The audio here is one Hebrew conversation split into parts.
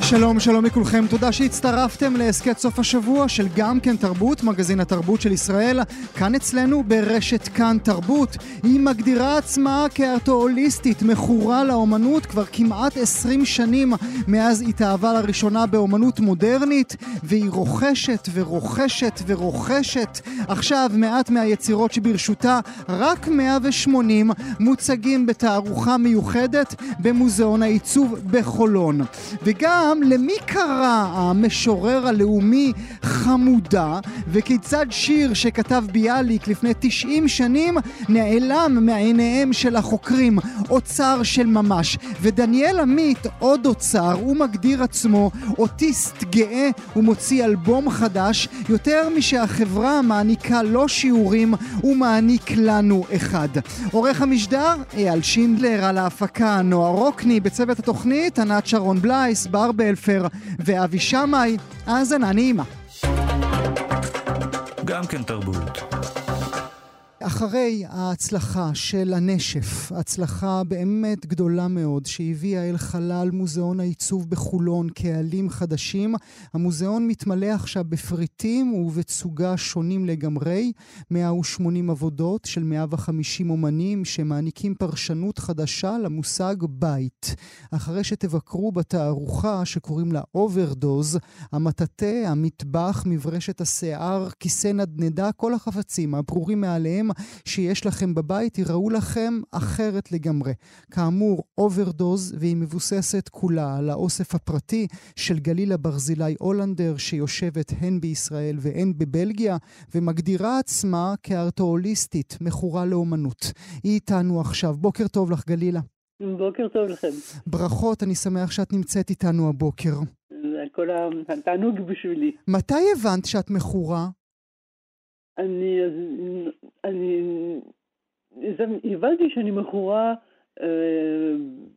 שלום, שלום לכולכם, תודה שהצטרפתם להסכת סוף השבוע של גם כן תרבות, מגזין התרבות של ישראל, כאן אצלנו ברשת כאן תרבות. היא מגדירה עצמה כארטואוליסטית, מכורה לאומנות כבר כמעט 20 שנים מאז התאהבה לראשונה באומנות מודרנית, והיא רוכשת ורוכשת ורוכשת. עכשיו מעט מהיצירות שברשותה, רק 180 מוצגים בתערוכה מיוחדת במוזיאון העיצוב בחולון. וגם למי קרא המשורר הלאומי חמודה, וכיצד שיר שכתב ביאליק לפני 90 שנים נעלם מעיניהם של החוקרים, אוצר של ממש. ודניאל עמית, עוד אוצר, הוא מגדיר עצמו אוטיסט גאה ומוציא אלבום חדש, יותר משהחברה מעניקה לו שיעורים, הוא מעניק לנו אחד. עורך המשדר, אייל שינדלר, על ההפקה, נועה רוקני, בצוות התוכנית, ענת שרון בלייס, בר בלפר ואבי שמאי. האזנה נעימה. גם כן תרבות. אחרי ההצלחה של הנשף, הצלחה באמת גדולה מאוד, שהביאה אל חלל מוזיאון העיצוב בחולון קהלים חדשים, המוזיאון מתמלא עכשיו בפריטים ובתצוגה שונים לגמרי, 180 עבודות של 150 אומנים שמעניקים פרשנות חדשה למושג בית. אחרי שתבקרו בתערוכה שקוראים לה Overdose, המטאטא, המטבח, מברשת השיער, כיסא נדנדה, כל החפצים הברורים מאליהם שיש לכם בבית ייראו לכם אחרת לגמרי. כאמור, Overdose, והיא מבוססת כולה על האוסף הפרטי של גלילה ברזילי הולנדר, שיושבת הן בישראל והן בבלגיה, ומגדירה עצמה כארטוהוליסטית, מכורה לאומנות. היא איתנו עכשיו. בוקר טוב לך, גלילה. בוקר טוב לכם. ברכות, אני שמח שאת נמצאת איתנו הבוקר. זה כל התענוג בשבילי. מתי הבנת שאת מכורה? אני, אני, הבנתי שאני מכורה אה,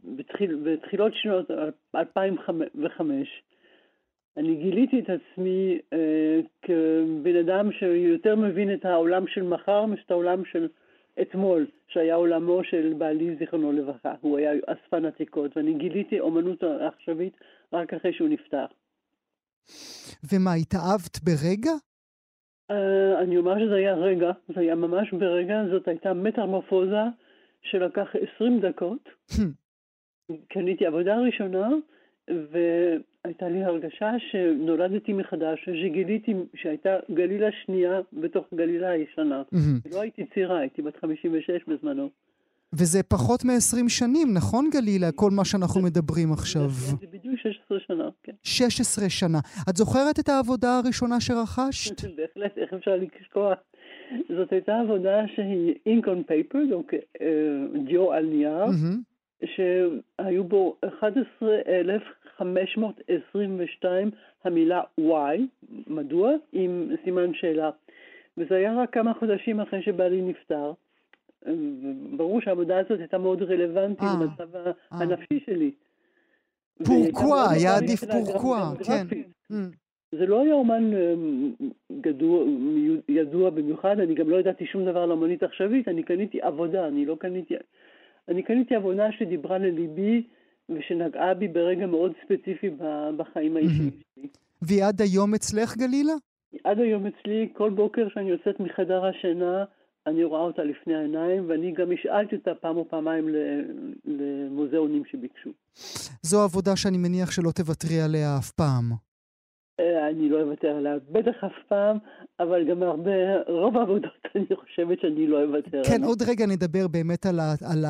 בתחיל, בתחילות שנות 2005. אני גיליתי את עצמי אה, כבן אדם שיותר מבין את העולם של מחר מאשר את העולם של אתמול, שהיה עולמו של בעלי זיכרונו לברכה. הוא היה אספן עתיקות, ואני גיליתי אומנות עכשווית רק אחרי שהוא נפטר. ומה, התאהבת ברגע? Uh, אני אומר שזה היה רגע, זה היה ממש ברגע, זאת הייתה מטרמורפוזה שלקח 20 דקות. קניתי עבודה ראשונה, והייתה לי הרגשה שנולדתי מחדש, שגיליתי שהייתה גלילה שנייה בתוך גלילה הישנה. לא הייתי צעירה, הייתי בת 56 בזמנו. וזה פחות מ-20 שנים, נכון גלילה? כל מה שאנחנו מדברים עכשיו. זה בדיוק 16 שנה, כן. 16 שנה. את זוכרת את העבודה הראשונה שרכשת? בהחלט, איך אפשר לשכוח? זאת הייתה עבודה שהיא ink on paper, דיו על נייר, שהיו בו 11,522 המילה Y, מדוע? עם סימן שאלה. וזה היה רק כמה חודשים אחרי שבעלי נפטר. ברור שהעבודה הזאת הייתה מאוד רלוונטית אה, למצב אה. הנפשי שלי. פורקווה, היה עדיף פורקווה, כן. Mm. זה לא היה אומן אה, גדוע, ידוע במיוחד, אני גם לא ידעתי שום דבר על אומנית עכשווית, אני קניתי עבודה, אני לא קניתי... אני קניתי עבודה שדיברה לליבי ושנגעה בי ברגע מאוד ספציפי בחיים האישיים שלי. והיא עד היום אצלך, גלילה? עד היום אצלי, כל בוקר שאני יוצאת מחדר השינה, אני רואה אותה לפני העיניים, ואני גם השאלתי אותה פעם או פעמיים למוזיאונים שביקשו. זו עבודה שאני מניח שלא תוותרי עליה אף פעם. אה, אני לא אוותר עליה בטח אף פעם, אבל גם הרבה, רוב העבודות אני חושבת שאני לא אוותר עליה. כן, עוד רגע נדבר באמת על, ה, על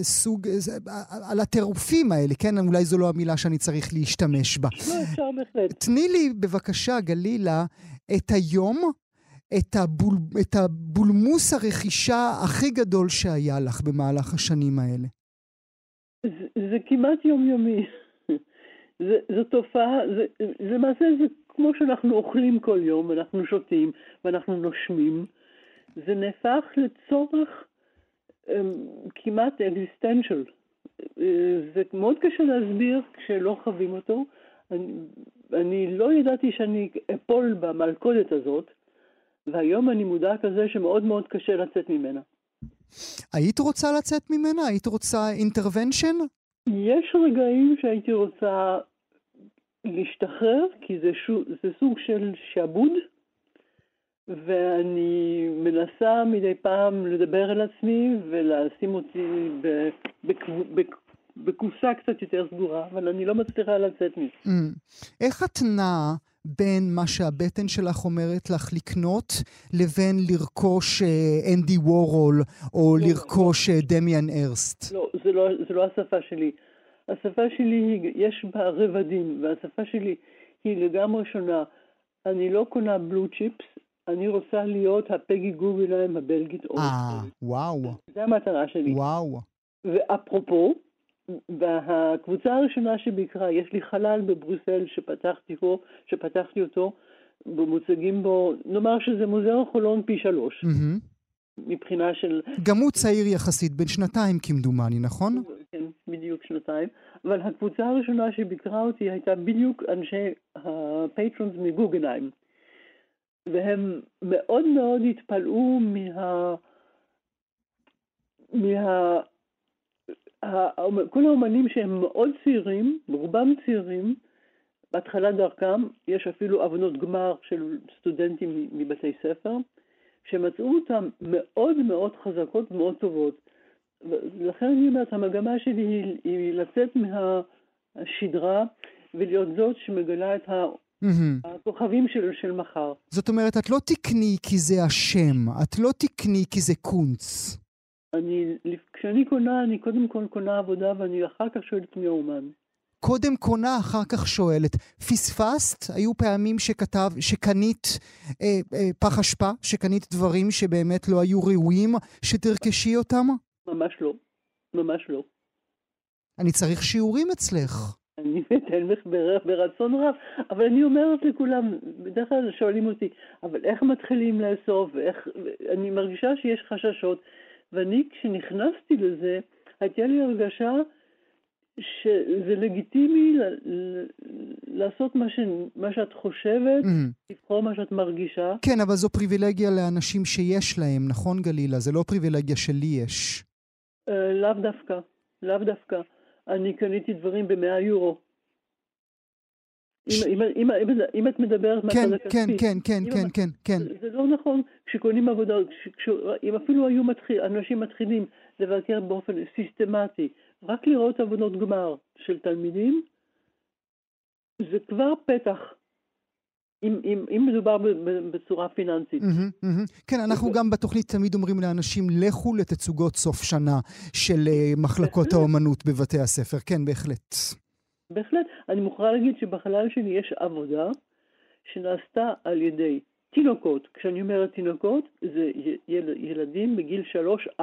הסוג, אה, אה, על הטירופים האלה, כן? אולי זו לא המילה שאני צריך להשתמש בה. לא, אפשר בהחלט. תני לי בבקשה, גלילה, את היום את, הבול, את הבולמוס הרכישה הכי גדול שהיה לך במהלך השנים האלה? זה, זה כמעט יומיומי. זה, זו תופעה, זה, למעשה זה כמו שאנחנו אוכלים כל יום, אנחנו שותים ואנחנו נושמים. זה נהפך לצורך אמ, כמעט אקזיסטנציאל. זה מאוד קשה להסביר כשלא חווים אותו. אני, אני לא ידעתי שאני אפול במלכודת הזאת, והיום אני מודעת לזה שמאוד מאוד קשה לצאת ממנה. היית רוצה לצאת ממנה? היית רוצה אינטרוונשן? יש רגעים שהייתי רוצה להשתחרר, כי זה, שו, זה סוג של שעבוד, ואני מנסה מדי פעם לדבר אל עצמי ולשים אותי בקופסה קצת יותר סגורה, אבל אני לא מצליחה לצאת מזה. Mm. איך את נעה בין מה שהבטן שלך אומרת לך לקנות לבין לרכוש אה, אנדי וורול או לא, לרכוש לא. דמיאן ארסט? לא, זה לא, זה לא השפה שלי. השפה שלי, יש בה רבדים, והשפה שלי היא לגמרי שונה. אני לא קונה בלו צ'יפס, אני רוצה להיות הפגי גוגליים הבלגית. אה, וואו. זה המטרה שלי. וואו. ואפרופו, והקבוצה הראשונה שביקרה, יש לי חלל בבריסל שפתחתי, פה, שפתחתי אותו, ומוצגים בו, נאמר שזה מוזיאון חולון פי שלוש. Mm-hmm. מבחינה של... גם הוא צעיר יחסית, בן שנתיים כמדומני, נכון? כן, בדיוק שנתיים. אבל הקבוצה הראשונה שביקרה אותי הייתה בדיוק אנשי הפטרונס מגוגנהיים. והם מאוד מאוד התפלאו מה... מה... כל האומנים שהם מאוד צעירים, רובם צעירים, בהתחלת דרכם, יש אפילו הבנות גמר של סטודנטים מבתי ספר, שמצאו אותן מאוד מאוד חזקות ומאוד טובות. לכן אני אומרת, המגמה שלי היא, היא לצאת מהשדרה ולהיות זאת שמגלה את ה... Mm-hmm. הכוכבים של, של מחר. זאת אומרת, את לא תקני כי זה השם, את לא תקני כי זה קונץ. אני, כשאני קונה, אני קודם כל קונה עבודה ואני אחר כך שואלת מי האומן. קודם קונה, אחר כך שואלת. פספסת? היו פעמים שכתב, שקנית אה, אה, פח אשפה? שקנית דברים שבאמת לא היו ראויים שתרכשי אותם? ממש לא. ממש לא. אני צריך שיעורים אצלך. אני אתן לך ברצון רב, אבל אני אומרת לכולם, בדרך כלל שואלים אותי, אבל איך מתחילים לאסוף, ואיך, אני מרגישה שיש חששות, ואני כשנכנסתי לזה, הייתה לי הרגשה שזה לגיטימי לעשות מה, ש, מה שאת חושבת, mm-hmm. לבחור מה שאת מרגישה. כן, אבל זו פריבילגיה לאנשים שיש להם, נכון גלילה? זה לא פריבילגיה שלי יש. Uh, לאו דווקא, לאו דווקא. אני קניתי דברים במאה יורו. אם, את מדברת כן, מהצד כן, הכספי. כן, כן, כן, כן, כן. זה, זה לא נכון כשקונים עבודה, אם אפילו היו אנשים מתחילים לבקר באופן סיסטמטי, רק לראות עבודות גמר של תלמידים, זה כבר פתח. אם, אם, אם מדובר בצורה פיננסית. Mm-hmm, mm-hmm. כן, אנחנו גם בתוכנית תמיד אומרים לאנשים, לכו לתצוגות סוף שנה של uh, מחלקות האומנות בבתי הספר. כן, בהחלט. בהחלט. אני מוכרחה להגיד שבחלל שלי יש עבודה שנעשתה על ידי תינוקות. כשאני אומרת תינוקות, זה ילדים בגיל 3-4.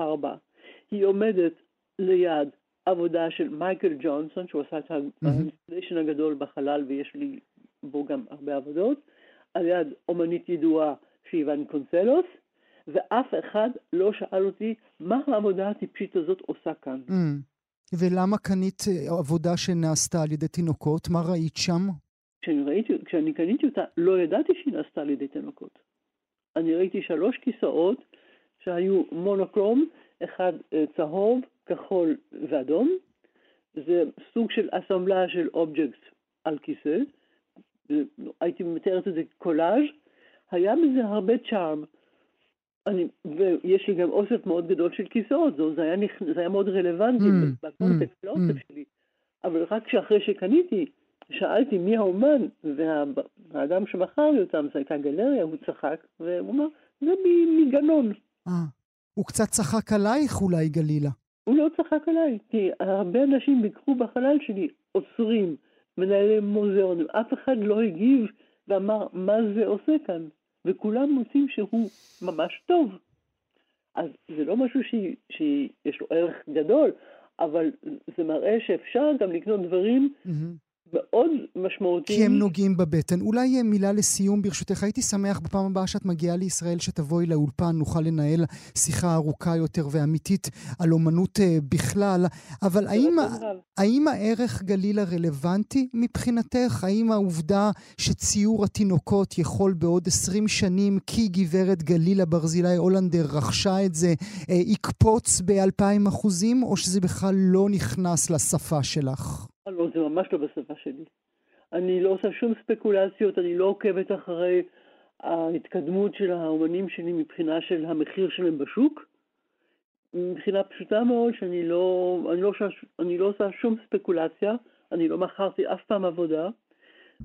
היא עומדת ליד עבודה של מייקל ג'ונסון, שהוא עשה את ה installation הגדול בחלל ויש לי בו גם הרבה עבודות, על יד אומנית ידועה ג'ואנה וסקונסלוס, ואף אחד לא שאל אותי מה העבודה הטיפשית הזאת עושה כאן. Mm. ולמה קנית אה, עבודה שנעשתה על ידי תינוקות? מה ראית שם? כשאני, ראיתי, כשאני קניתי אותה, לא ידעתי שהיא נעשתה על ידי תינוקות. אני ראיתי שלוש כיסאות שהיו מונוקרום, אחד אה, צהוב, כחול ואדום. זה סוג של אסמבלה של אובייקט על כיסא. הייתי מתארת את זה קולאז'. היה בזה הרבה צ'ארם. אני, ויש לי גם אוסף מאוד גדול של כיסאות, זה, זה, היה, זה היה מאוד רלוונטי mm, בקונטקסט, mm, לאוסף mm. שלי. אבל רק שאחרי שקניתי, שאלתי מי האומן, והאדם שמכר לי אותם, זו הייתה גלריה, הוא צחק, והוא אמר, זה מגנון. אה, הוא קצת צחק עלייך אולי, גלילה. הוא לא צחק עליי, כי הרבה אנשים ביקרו בחלל שלי, עוצרים, מנהלי מוזיאונים, אף אחד לא הגיב ואמר מה זה עושה כאן, וכולם מוצאים שהוא ממש טוב. אז זה לא משהו שיש לו ערך גדול, אבל זה מראה שאפשר גם לקנות דברים mm-hmm. מאוד משמעותיים. כי הם נוגעים בבטן. אולי מילה לסיום, ברשותך. הייתי שמח בפעם הבאה שאת מגיעה לישראל, שתבואי לאולפן, נוכל לנהל שיחה ארוכה יותר ואמיתית על אומנות בכלל. אבל האם, האם הערך גלילה רלוונטי מבחינתך? האם העובדה שציור התינוקות יכול בעוד 20 שנים, כי גברת גלילה ברזילי הולנדר רכשה את זה, יקפוץ ב-2,000 אחוזים, או שזה בכלל לא נכנס לשפה שלך? לא, זה ממש לא בשפה שלי. אני לא עושה שום ספקולציות, אני לא עוקבת אחרי ההתקדמות של האומנים שלי מבחינה של המחיר שלהם בשוק. מבחינה פשוטה מאוד שאני לא, אני לא, אני לא עושה שום ספקולציה, אני לא מכרתי אף פעם עבודה.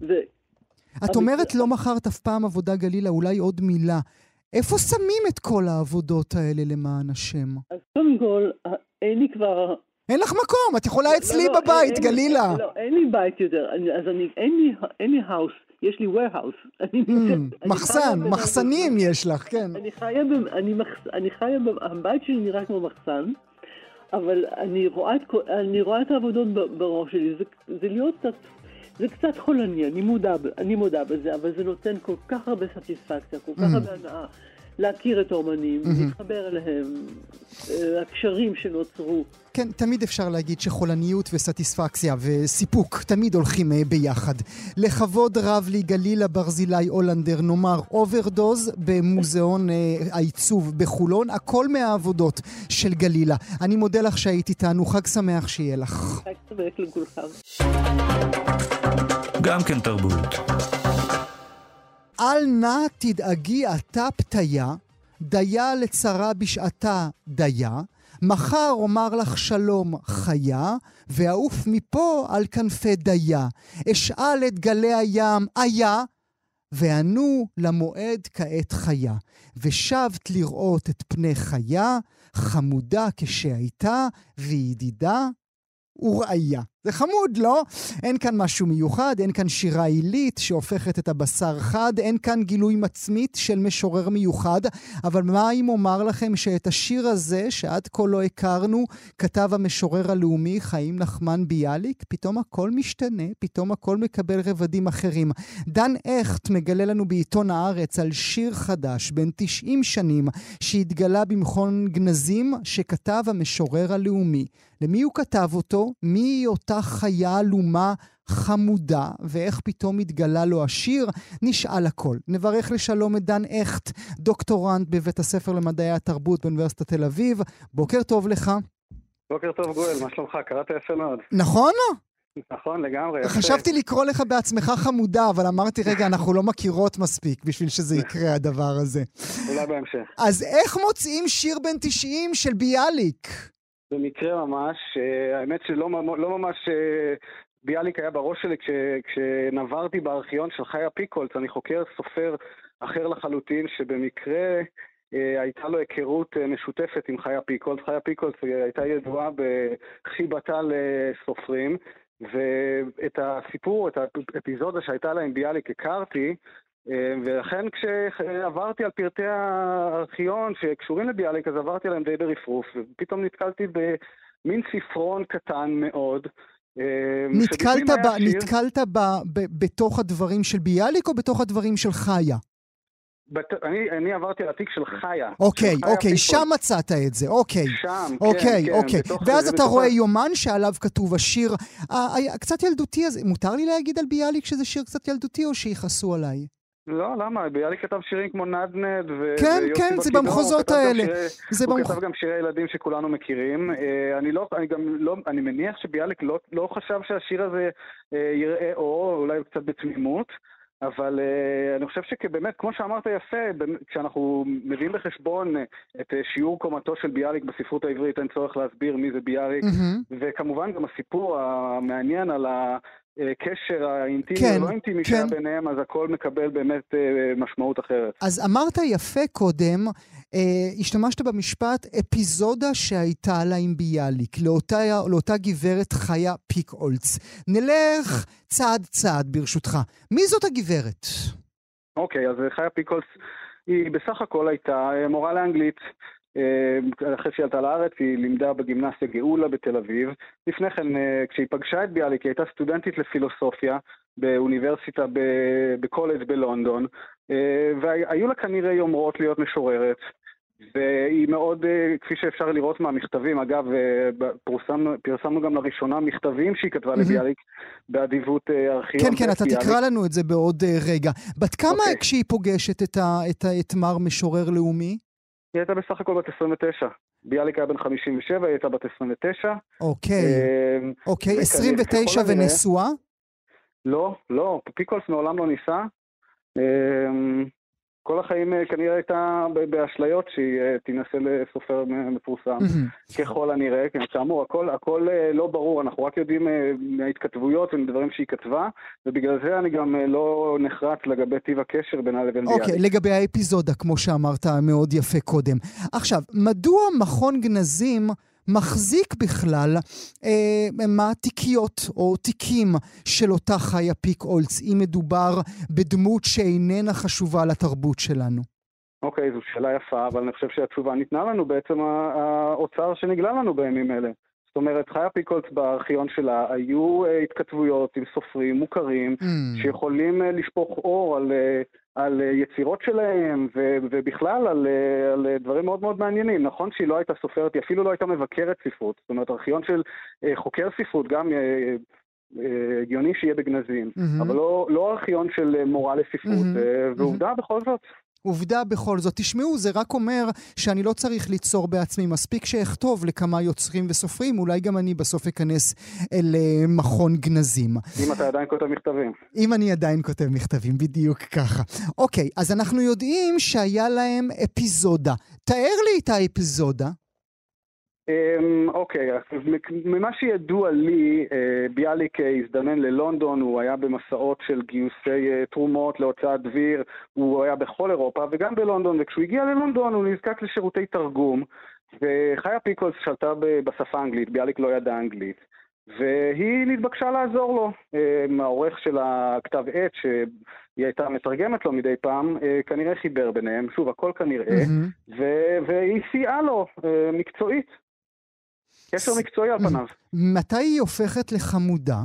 ו... את אומרת לא מכרת אף פעם עבודה, גלילה, אולי עוד מילה. איפה שמים את כל העבודות האלה למען השם? אז קודם כל, אין לי כבר אין לך מקום, את יכולה אצלי לא, לא, בבית, אין, גלילה. לא, אין לי בית יותר, אני, אז אני, אין לי, אין לי האוס, יש לי warehouse. אני, mm, מחסן, מחסנים יש לך, כן. אני חיה, אני, אני חיה, הבית שלי נראה כמו מחסן, אבל אני רואה את, אני רואה את העבודות בראש שלי, זה, זה להיות קצת... זה קצת חולני, אני מודה, אני מודה בזה, אבל זה נותן כל כך הרבה סטיספקציה, כל כך mm. הרבה הנאה. להכיר את האומנים, mm-hmm. להתחבר אליהם, אה, הקשרים שנוצרו. כן, תמיד אפשר להגיד שחולניות וסטיספקציה וסיפוק תמיד הולכים אה, ביחד. לכבוד רב לי גלילה ברזילי הולנדר, נאמר Overdose במוזיאון אה, העיצוב בחולון, הכל מהעבודות של גלילה. אני מודה לך שהיית איתנו, חג שמח שיהיה לך. חג שמח לכולכם. גם כן תרבות. אל נא תדאגי אתה פתיה, דיה לצרה בשעתה דיה, מחר אומר לך שלום חיה, ואעוף מפה על כנפי דיה. אשאל את גלי הים, איה, וענו למועד כעת חיה. ושבת לראות את פני חיה, חמודה כשהייתה, וידידה ורעיה. זה חמוד, לא? אין כאן משהו מיוחד, אין כאן שירה עילית שהופכת את הבשר חד, אין כאן גילוי מצמית של משורר מיוחד, אבל מה אם אומר לכם שאת השיר הזה, שעד כה לא הכרנו, כתב המשורר הלאומי חיים נחמן ביאליק, פתאום הכל משתנה, פתאום הכל מקבל רבדים אחרים. דן הכט מגלה לנו בעיתון הארץ על שיר חדש, בן 90 שנים, שהתגלה במכון גנזים, שכתב המשורר הלאומי. למי הוא כתב אותו? מי היא אותה חיה עלומה חמודה, ואיך פתאום התגלה לו השיר? נשאל הכל. נברך לשלום את דן הכט, דוקטורנט בבית הספר למדעי התרבות באוניברסיטת תל אביב. בוקר טוב לך. בוקר טוב גואל, מה שלומך? קראת יפה מאוד. נכון? נכון, לגמרי. יפה. חשבתי לקרוא לך בעצמך חמודה, אבל אמרתי, רגע, אנחנו לא מכירות מספיק בשביל שזה יקרה, הדבר הזה. אולי בהמשך. אז איך מוצאים שיר בן 90 של ביאליק? במקרה ממש, אה, האמת שלא לא ממש אה, ביאליק היה בראש שלי כש, כשנברתי בארכיון של חיה פיקולס, אני חוקר סופר אחר לחלוטין, שבמקרה אה, הייתה לו היכרות משותפת עם חיה פיקולס. חיה פיקולס הייתה ידועה בחיבתה לסופרים, ואת הסיפור, את האפיזודה שהייתה לה עם ביאליק הכרתי, ולכן כשעברתי על פרטי הארכיון שקשורים לביאליק, אז עברתי עליהם די ברפרוף, ופתאום נתקלתי במין ספרון קטן מאוד. אה, נתקלת, ב, שיר... נתקלת ב, ב, בתוך הדברים של ביאליק או בתוך הדברים של חיה? בת... אני, אני עברתי על התיק של חיה. אוקיי, של חיה אוקיי, פיקול. שם מצאת את זה, אוקיי. שם, אוקיי, כן, אוקיי. כן. ואז אתה רואה יומן שעליו כתוב השיר, קצת ילדותי הזה. מותר לי להגיד על ביאליק שזה שיר קצת ילדותי או שיכעסו עליי? לא, למה? ביאליק כתב שירים כמו נדנד ו... כן, כן, זה במחוזות האלה. זה הוא במח... כתב גם שירי ילדים שכולנו מכירים. אה, אני לא, אני גם לא, אני מניח שביאליק לא, לא חשב שהשיר הזה אה, יראה אור, אולי קצת בתמימות. אבל uh, אני חושב שבאמת, כמו שאמרת יפה, כשאנחנו מביאים בחשבון את uh, שיעור קומתו של ביאליק בספרות העברית, אין צורך להסביר מי זה ביאליק, mm-hmm. וכמובן גם הסיפור המעניין על ה... הקשר האינטימי כן, או לא אינטימי כן. שהיה ביניהם, אז הכל מקבל באמת אה, משמעות אחרת. אז אמרת יפה קודם, אה, השתמשת במשפט אפיזודה שהייתה לה עם ביאליק, לאותה, לאותה גברת חיה פיקאולץ. נלך צעד צעד ברשותך. מי זאת הגברת? אוקיי, אז חיה פיקאולץ היא בסך הכל הייתה אה, מורה לאנגלית. אה, אחרי שהיא עלתה לארץ, היא לימדה בגימנסיה גאולה בתל אביב. לפני כן, אה, כשהיא פגשה את ביאליק, היא הייתה סטודנטית לפילוסופיה באוניברסיטה בקולג' בלונדון, אה, והיו לה כנראה יומרות להיות משוררת. והיא מאוד, כפי שאפשר לראות מהמכתבים, אגב, פרסמנו, פרסמנו גם לראשונה מכתבים שהיא כתבה לביאליק באדיבות ארכיון. כן, כן, אתה ביאליק. תקרא לנו את זה בעוד רגע. בת כמה okay. אוקיי. כשהיא פוגשת את, ה, את, ה, את מר משורר לאומי? היא הייתה בסך הכל בת 29. ביאליק היה בן 57, היא הייתה בת 29. אוקיי, אמ, אוקיי, 29 ונשואה? לא, לא, פיקולס מעולם לא נישא. כל החיים אה, כנראה הייתה באשליות שהיא אה, תינשא לסופר מפורסם, ככל הנראה, כן, כאמור, הכל, הכל אה, לא ברור, אנחנו רק יודעים מההתכתבויות ומדברים שהיא כתבה, ובגלל זה אני גם לא נחרץ לגבי טיב הקשר בינה לבין ביאליק. אוקיי, לגבי האפיזודה, כמו שאמרת מאוד יפה קודם. עכשיו, מדוע מכון גנזים... מחזיק בכלל אה, מעתיקיות או תיקים של אותה חיה פיק אולץ, אם מדובר בדמות שאיננה חשובה לתרבות שלנו? אוקיי, זו שאלה יפה, אבל אני חושב שהתשובה ניתנה לנו בעצם האוצר שנגלה לנו בימים אלה. זאת אומרת, חיה פיקולס בארכיון שלה היו uh, התכתבויות עם סופרים מוכרים mm. שיכולים uh, לשפוך אור על, uh, על uh, יצירות שלהם ו- ובכלל על, uh, על uh, דברים מאוד מאוד מעניינים. נכון שהיא לא הייתה סופרת, היא אפילו לא הייתה מבקרת ספרות. זאת אומרת, ארכיון של חוקר ספרות גם... הגיוני שיהיה בגנזים, mm-hmm. אבל לא, לא ארכיון של מורה לספרות, mm-hmm. ועובדה mm-hmm. בכל זאת. עובדה בכל זאת. תשמעו, זה רק אומר שאני לא צריך ליצור בעצמי. מספיק שאכתוב לכמה יוצרים וסופרים, אולי גם אני בסוף אכנס אל uh, מכון גנזים. אם אתה עדיין כותב מכתבים. אם אני עדיין כותב מכתבים, בדיוק ככה. אוקיי, אז אנחנו יודעים שהיה להם אפיזודה. תאר לי את האפיזודה. אמ, אוקיי, אז ממה שידוע לי, אה, ביאליק אה, הזדמן ללונדון, הוא היה במסעות של גיוסי אה, תרומות להוצאת דביר, הוא היה בכל אירופה וגם בלונדון, וכשהוא הגיע ללונדון הוא נזקק לשירותי תרגום, וחיה פיקולס שלטה בשפה האנגלית, ביאליק לא ידע אנגלית. והיא נתבקשה לעזור לו. העורך של הכתב עת, שהיא הייתה מתרגמת לו מדי פעם, כנראה חיבר ביניהם, שוב, הכל כנראה, mm-hmm. והיא סייעה לו מקצועית. קשר מקצועי על פניו. מתי היא הופכת לחמודה?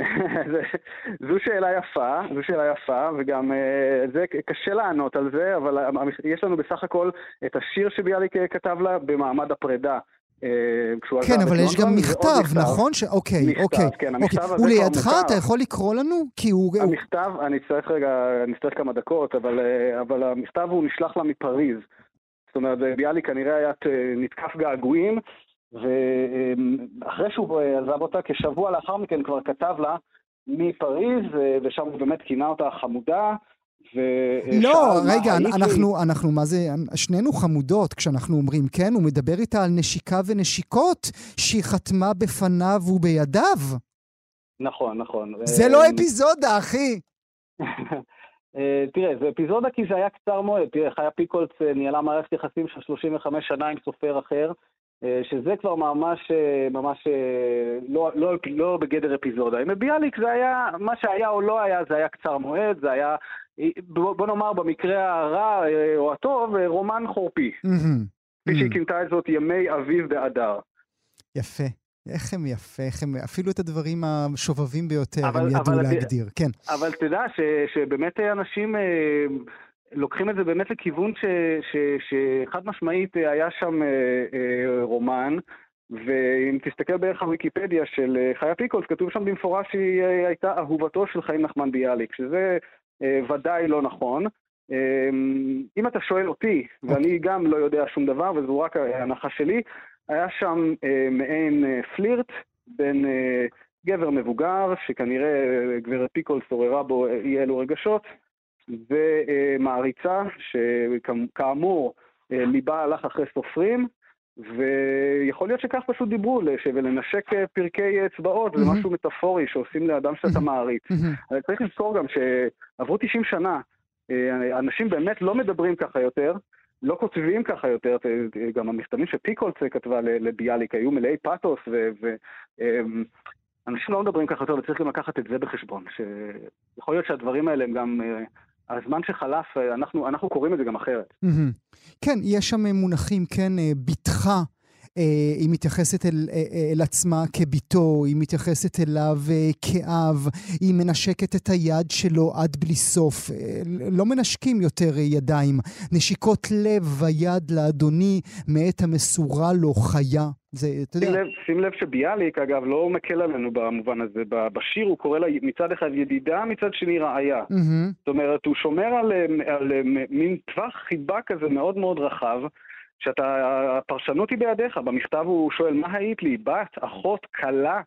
זו שאלה יפה, זו שאלה יפה, וגם אה, זה קשה לענות על זה, אבל יש לנו בסך הכל את השיר שביאליק אה, כתב לה במעמד הפרידה. אה, כן, אבל יש גם מכתב, נכון? ש... אוקיי, מכתב, אוקיי. כן, המכתב אוקיי. הזה ולידך אתה יכול לקרוא לנו? כי הוא... המכתב, אני אצטרך רגע, אני אצטרך כמה דקות, אבל, אבל המכתב הוא נשלח לה מפריז. זאת אומרת, ביאליק כנראה היה נתקף געגועים, ואחרי שהוא עזב אותה, כשבוע לאחר מכן כבר כתב לה מפריז, ושם הוא באמת כינה אותה חמודה. לא, רגע, אנחנו, אנחנו, מה זה, שנינו חמודות כשאנחנו אומרים כן, הוא מדבר איתה על נשיקה ונשיקות שהיא חתמה בפניו ובידיו. נכון, נכון. זה לא אפיזודה, אחי. אה, תראה, זה אפיזודה כי זה היה קצר מועד. תראה, חיה פיקולץ אה, ניהלה מערכת יחסים של 35 שנה עם סופר אחר. אה, שזה כבר ממש, אה, ממש אה, לא, לא, לא בגדר אפיזודה. עם ביאליק זה היה, מה שהיה או לא היה, זה היה קצר מועד, זה היה, בוא נאמר במקרה הרע או הטוב, רומן חורפי. כפי שהיא כינתה את זאת ימי אביב באדר. יפה. איך הם יפה, איך הם, אפילו את הדברים השובבים ביותר אבל, הם ידעו אבל, להגדיר, כן. אבל תדע ש, שבאמת אנשים לוקחים את זה באמת לכיוון ש, ש, שחד משמעית אה, היה שם אה, אה, רומן, ואם תסתכל בערך הוויקיפדיה של חיה פיקולס, כתוב שם במפורש שהיא הייתה אהובתו של חיים נחמן ביאליק, שזה ודאי לא נכון. אה, אם אתה שואל אותי, ואני גם לא יודע שום דבר, וזו רק ההנחה שלי, היה שם מעין פלירט בין גבר מבוגר, שכנראה גברת פיקולס עוררה בו אי אלו רגשות, ומעריצה, שכאמור ליבה הלך אחרי סופרים, ויכול להיות שכך פשוט דיברו, ולנשק פרקי אצבעות זה משהו מטאפורי שעושים לאדם שאתה מעריץ. אבל צריך לזכור גם שעברו 90 שנה, אנשים באמת לא מדברים ככה יותר, לא כותבים ככה יותר, גם המכתבים שפיקולס כתבה לביאליק היו מלאי פאתוס, ואנשים לא מדברים ככה יותר, וצריכים לקחת את זה בחשבון. שיכול להיות שהדברים האלה הם גם הזמן שחלף, אה, אנחנו, אנחנו קוראים את זה גם אחרת. מהמם. כן, יש שם מונחים, כן, אה, בתך, היא מתייחסת אל, אה, אה, אל עצמה כביתו, היא מתייחסת אליו אה, כאב, היא מנשקת את היד שלו עד בלי סוף. אה, לא מנשקים יותר אה, ידיים. נשיקות לב ויד לאדוני מאת המסורה לו חיה. זה, אתה שים יודע, לב, שים לב שביאליק, אגב, לא מקל עלינו במובן הזה. בשיר הוא קורא לה מצד אחד ידידה, מצד שני רעיה. מהמם, זאת אומרת, הוא שומר על, אה, על אה, מין טווח חיבה כזה מאוד מאוד רחב, שאתה, הפרשנות היא בידיך. במכתב הוא שואל, מה היית לי? בת, אחות, כלה?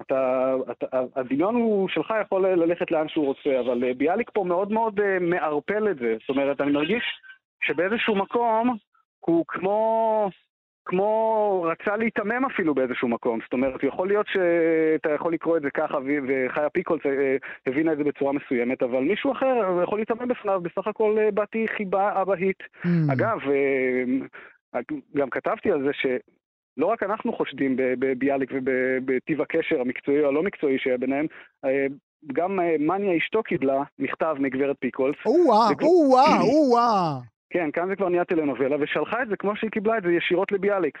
אתה, אתה, הדמיון הוא שלך יכול ללכת לאן שהוא רוצה, אבל אה, ביאליק פה מאוד מאוד אה, מערפל את זה. זאת אומרת, אני מרגיש שבאיזשהו מקום הוא כמו, כמו רצה להיתמם אפילו באיזשהו מקום. זאת אומרת, יכול להיות שאתה יכול לקרוא את זה ככה, וחיה פיקולס אה, הבינה את זה בצורה מסוימת, אבל מישהו אחר יכול להיתמם בפניו, בסך הכל אה, באתי חיבה אבהית. מהמם. אגב, אה, גם כתבתי על זה שלא רק אנחנו חושדים בביאליק ובטיב הקשר המקצועי או הלא מקצועי שהיה ביניהם, גם מניה אשתו קיבלה מכתב מגברת פיקולס. או-אה, או-אה, או-אה. כן, כאן זה כבר נהיה טלנובלה, ושלחה את זה כמו שהיא קיבלה את זה ישירות לביאליק.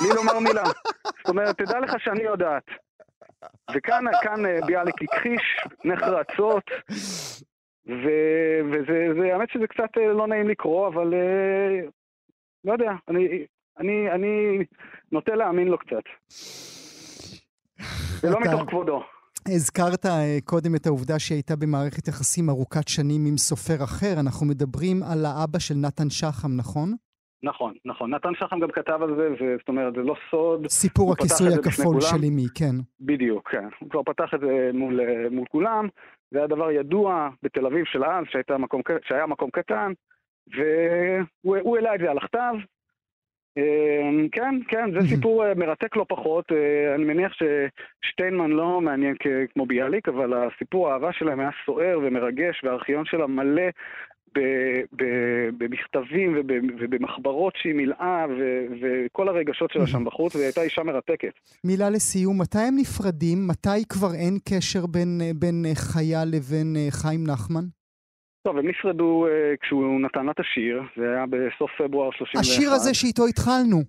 בלי לומר מילה. זאת אומרת, תדע לך שאני יודעת. וכאן כאן אה, ביאליק הכחיש נחרצות, ו- וזה, זה, האמת שזה קצת אה, לא נעים לקרוא, אבל אה, לא יודע, אני, אני, אני נוטה להאמין לו קצת. זה לא מתוך כבודו. הזכרת אה, קודם את העובדה שהיא הייתה במערכת יחסים ארוכת שנים עם סופר אחר. אנחנו מדברים על האבא של נתן שחם, נכון? נכון, נכון. נתן שחם גם כתב על זה, זאת אומרת, זה לא סוד. סיפור הכיסוי הכפול. של אמי, כן. בדיוק, כן. הוא כבר פתח את זה מול, אה, מול כולם. זה היה דבר ידוע בתל אביב של אז, שהיה מקום קטן, והוא הוא העלה את זה על הכתב. אה, כן, כן, זה. סיפור אה, מרתק לא פחות. אה, אני מניח ששטיינמן לא מעניין כמו ביאליק, אבל הסיפור האהבה שלהם היה סוער ומרגש, והארכיון שלה מלא במכתבים וב- ובמחברות שהיא מילאה, וכל הרגשות שלה שם בחוץ, והיא הייתה אישה מרתקת. מילה לסיום, מתי הם נפרדים? מתי כבר אין קשר בין, אה, חיה לבין חיים נחמן? טוב, הם נפרדו אה, כשהוא נתן לה את השיר, זה היה בסוף פברואר 31. השיר הזה שאיתו התחלנו.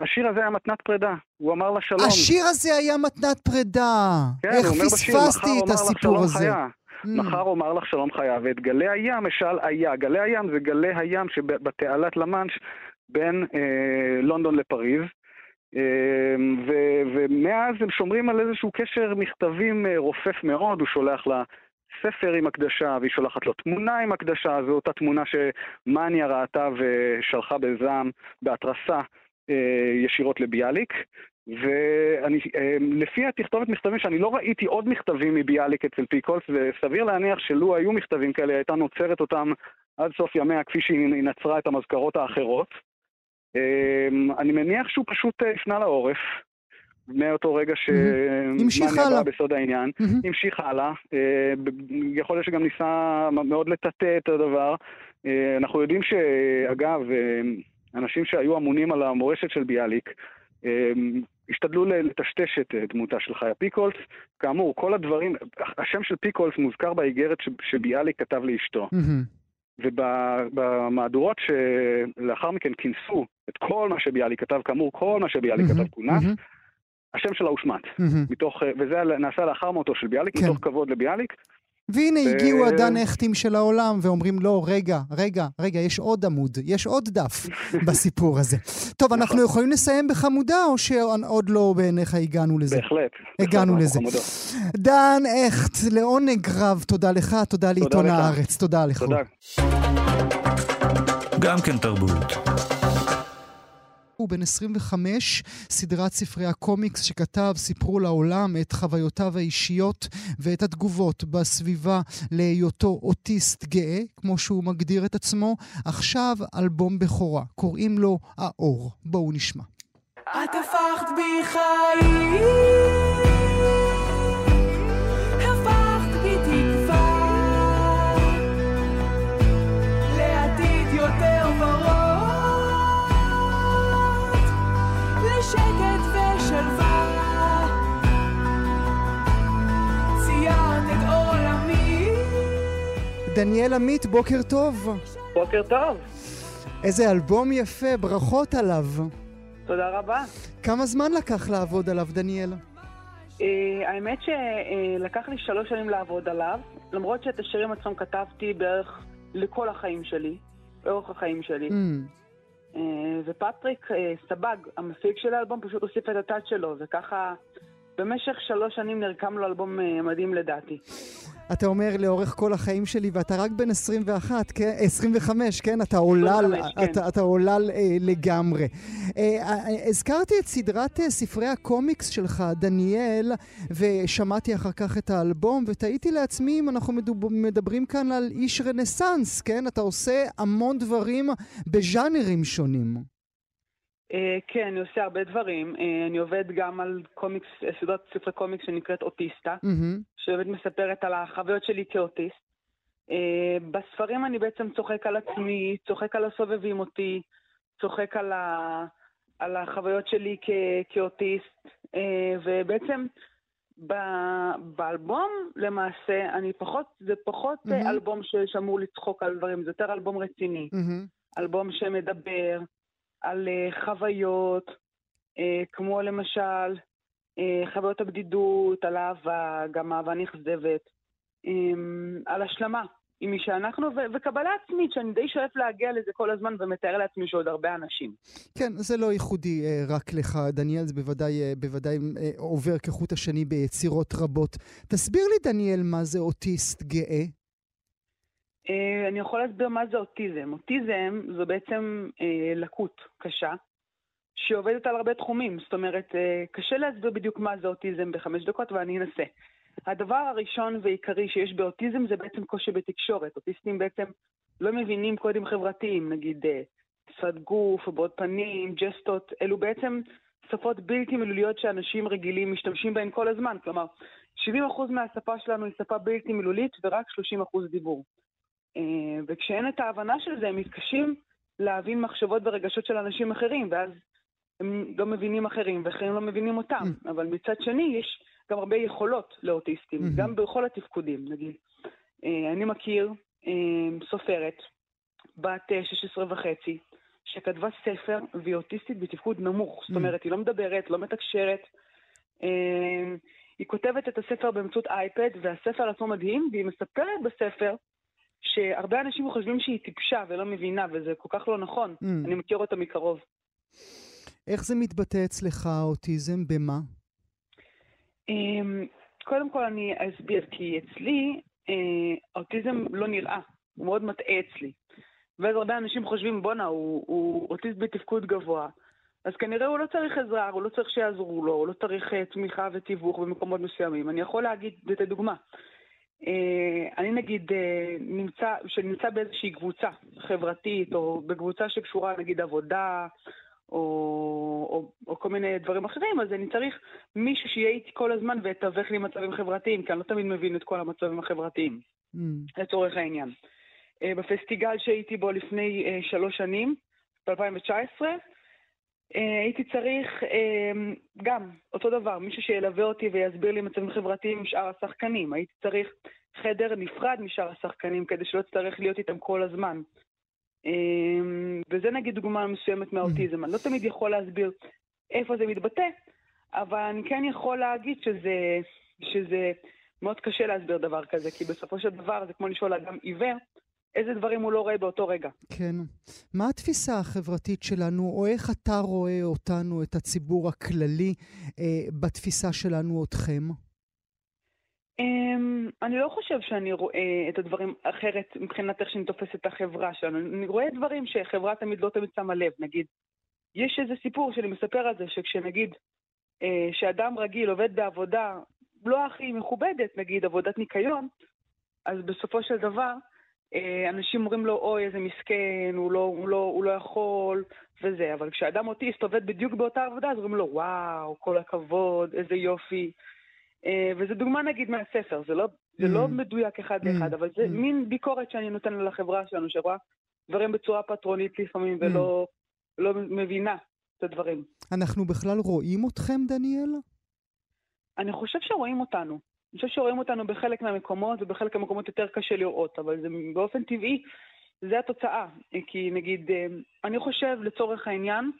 השיר הזה היה מתנת פרידה, הוא אמר לה שלום. השיר הזה היה מתנת פרידה. כן, איך בשיר, פספסתי מחר את הסיפור הזה. חיה. Mm. מחר אומר לך שלום חיה, ואת גלי הים אשאל היה. גלי הים זה גלי הים שבתעלת למאנש בין אה, לונדון לפריז. אה, ו- ומאז הם שומרים על איזשהו קשר מכתבים אה, רופף מאוד, הוא שולח לה ספר עם הקדשה, והיא שולחת לו תמונה עם הקדשה, זו אותה תמונה שמאניה ראתה ושלחה בזעם, בהתרסה, אה, ישירות לביאליק. ולפי התכתובת מכתבים שאני לא ראיתי עוד מכתבים מביאליק אצל פיקולס, וסביר להניח שלו היו מכתבים כאלה, הייתה נוצרת אותם עד סוף ימיה כפי שהיא נצרה את המזכרות האחרות. אמ, אני מניח שהוא פשוט אה, הפנה לעורף, מאותו רגע שמאניה הלאה. באה בסוד העניין, מהמם. המשיך הלאה, אה, יכול להיות שגם ניסה מאוד לטאטא את הדבר. אה, אנחנו יודעים שאגב, אה, אנשים שהיו אמונים על המורשת של ביאליק, השתדלו לטשטש את דמותה של חיה פיקולס. כאמור, כל הדברים, השם של פיקולס מוזכר באיגרת שביאליק כתב לאשתו. מהמם. ובמהדורות שלאחר מכן כינסו את כל מה שביאליק כתב, כאמור, כל מה שביאליק. כתב כונס. השם שלה הושמט. מתוך, אה, וזה נעשה לאחר מותו של ביאליק, כן. מתוך כבוד לביאליק. והנה ו- הגיעו הדן הכטים של העולם ואומרים לא, רגע, רגע, רגע, יש עוד עמוד, יש עוד דף בסיפור הזה. טוב, אנחנו נכון. יכולים לסיים בחמודה או שעוד לא בעיניך הגענו לזה? בהחלט. הגענו בהחלט, לזה. דן הכט, לעונג רב, תודה לך, תודה לעיתון. הארץ, תודה לך. תודה. גם כן תרבות. הוא בן 25, סדרת ספרי הקומיקס שכתב סיפרו לעולם את חוויותיו האישיות ואת התגובות בסביבה להיותו אוטיסט גאה, כמו שהוא מגדיר את עצמו. עכשיו אלבום בכורה, קוראים לו האור. בואו נשמע. את הפכת בי חיים, דניאל עמית, בוקר טוב. בוקר טוב, איזה אלבום יפה, ברכות עליו. תודה רבה. כמה זמן לקח לעבוד עליו, דניאל? אה, האמת שלקח לי שלוש שנים לעבוד עליו, למרות שאת השירים עצמם כתבתי בערך לכל החיים שלי, לאורך החיים שלי. Mm, אה, ופטריק אה, סבג, המפיק של האלבום, פשוט הוסיף את הטאט שלו, וככה במשך שלוש שנים נרקם לו אלבום אה, מדהים לדעתי. אתה אומר לאורך כל החיים שלי, ואתה רק בן 21, כן? 25, כן? אתה עולל, 25, כן. אתה, אתה עולל אה, לגמרי. אה, אה, הזכרתי את סדרת אה, ספרי הקומיקס שלך, דניאל, ושמעתי אחר כך את האלבום, ותהיתי לעצמי אם אנחנו מדוב, מדברים כאן על איש רנסאנס, כן? אתה עושה המון דברים בז'אנרים שונים. אה, כן, אני עושה הרבה דברים. אה, אני עובד גם על קומיקס, אה, סדרת ספרי קומיקס שנקראת אוטיסטה. שבאמת מספרת על החוויות שלי כאוטיסט. בספרים אני בעצם צוחק על עצמי, צוחק על הסובבים אותי, צוחק על, ה, על החוויות שלי כ, כאוטיסט, ובעצם ב, באלבום למעשה, אני פחות, זה פחות mm-hmm. אלבום שאמור לצחוק על דברים, זה יותר אלבום רציני. מהמם. אלבום שמדבר על uh, חוויות, uh, כמו למשל uh, חוויות הבדידות, על אהבה, גם אהבה נכזבת, um, על השלמה עם מי שאנחנו, וקבלה עצמית, שאני די שואף להגיע לזה כל הזמן ומתאר לעצמי שעוד הרבה אנשים. כן, זה לא ייחודי אה, רק לך, דניאל, זה בוודאי, אה, בוודאי אה, עובר כחוט השני ביצירות רבות. תסביר לי, דניאל, מה זה אוטיסט גאה? Uh, אני יכול להסביר מה זה אוטיזם. אוטיזם זו בעצם uh, לקות קשה, שעובדת על הרבה תחומים. זאת אומרת, uh, קשה להסביר בדיוק מה זה אוטיזם בחמש דקות, ואני אנסה. הדבר הראשון ועיקרי שיש באוטיזם זה בעצם קושי בתקשורת. אוטיסטים בעצם לא מבינים קודים חברתיים, נגיד שפת גוף, הבעות פנים, ג'סטות, אלו בעצם שפות בלתי מילוליות שאנשים רגילים משתמשים בהן כל הזמן. כלומר, 70% מהשפה שלנו היא שפה בלתי מילולית ורק 30% דיבור. אה, וכשאין את ההבנה של זה, הם מתקשים להבין מחשבות ורגשות של אנשים אחרים, ואז הם לא מבינים אחרים, ואחרים לא מבינים אותם. אבל מצד שני, יש גם הרבה יכולות לאוטיסטים, Mhm. גם בכל התפקודים, נגיד. אה, אני מכיר אה, סופרת, בת אה, 16 וחצי, שכתבה ספר, והיא אוטיסטית בתפקוד נמוך. זאת Mm. אומרת, היא לא מדברת, לא מתקשרת. היא כותבת את הספר באמצעות אייפד, והספר עצמו מדהים, והיא מספרת בספר שהרבה אנשים חושבים שהיא טיפשה ולא מבינה, וזה כל כך לא נכון. Mm. אני מכיר אותה מקרוב. איך זה מתבטא אצלך, האוטיזם? במה? אמ, קודם כל אני אסביר, כי אצלי אה, האוטיזם לא נראה, הוא מאוד מטעה אצלי. ואז הרבה אנשים חושבים, בואנה, הוא, הוא אוטיסט בתפקוד גבוה. אז כנראה הוא לא צריך עזרה, הוא לא צריך שיעזרו לו, הוא לא צריך אה, תמיכה ותיווך במקומות מסוימים. אני יכול להגיד, לתת דוגמה. אה, אני נגיד אה, נמצא, שנמצא באיזושהי קבוצה חברתית, או בקבוצה שקשורה נגיד עבודה, או, או, או כל מיני דברים אחרים, אז אני צריך מישהו שיהיה איתי כל הזמן ויתווך לי מצבים חברתיים, כי אני לא תמיד מבין את כל המצבים החברתיים, Mm. לצורך העניין. אה, בפסטיגל שהייתי בו לפני שלוש שנים, ב-2019, אה, הייתי צריך אה, גם אותו דבר, מישהו שילווה אותי ויסביר לי מצבים חברתיים עם שאר השחקנים. הייתי צריך חדר נפרד משאר השחקנים כדי שלא אצטרך להיות איתם כל הזמן. אה, וזה נגיד דוגמה מסוימת מהאוטיזם. אני לא תמיד יכול להסביר איפה זה מתבטא, אבל אני כן יכול להגיד שזה, שזה מאוד קשה להסביר דבר כזה, כי בסופו של דבר זה כמו לשאול אדם עיוור, איזה דברים הוא לא רואה באותו רגע. כן. מה התפיסה החברתית שלנו, או איך אתה רואה אותנו, את הציבור הכללי, אה, בתפיסה שלנו אתכם? Um, אני לא חושב שאני רואה את הדברים אחרת מבחינת איך שאני תופס את החברה שלנו. אני רואה דברים שחברה תמיד לא תמיד שמה לב. נגיד, יש איזה סיפור שאני מספר על זה, שכשנגיד, אה, שאדם רגיל עובד בעבודה לא הכי מכובדת, נגיד עבודת ניקיון, אז בסופו של דבר, אנשים אומרים לו, אוי, איזה מסכן, הוא לא, הוא, לא, הוא לא יכול, וזה. אבל כשאדם אוטיסט עובד בדיוק באותה עבודה, אז אומרים לו, וואו, כל הכבוד, איזה יופי. אה, וזו דוגמה נגיד מהספר, זה לא, זה Mm. לא מדויק אחד Mm. לאחד, אבל זה Mm. מין ביקורת שאני נותן על החברה שלנו, שרואה דברים בצורה פטרונית לפעמים, ולא לא מבינה את הדברים. אנחנו בכלל רואים אתכם, דניאל? אני חושב שרואים אותנו. אני חושב שרואים אותנו בחלק מהמקומות, ובחלק מהמקומות יותר קשה לראות, אבל זה באופן טבעי, זה התוצאה. כי נגיד, אה, אני חושב לצורך העניין,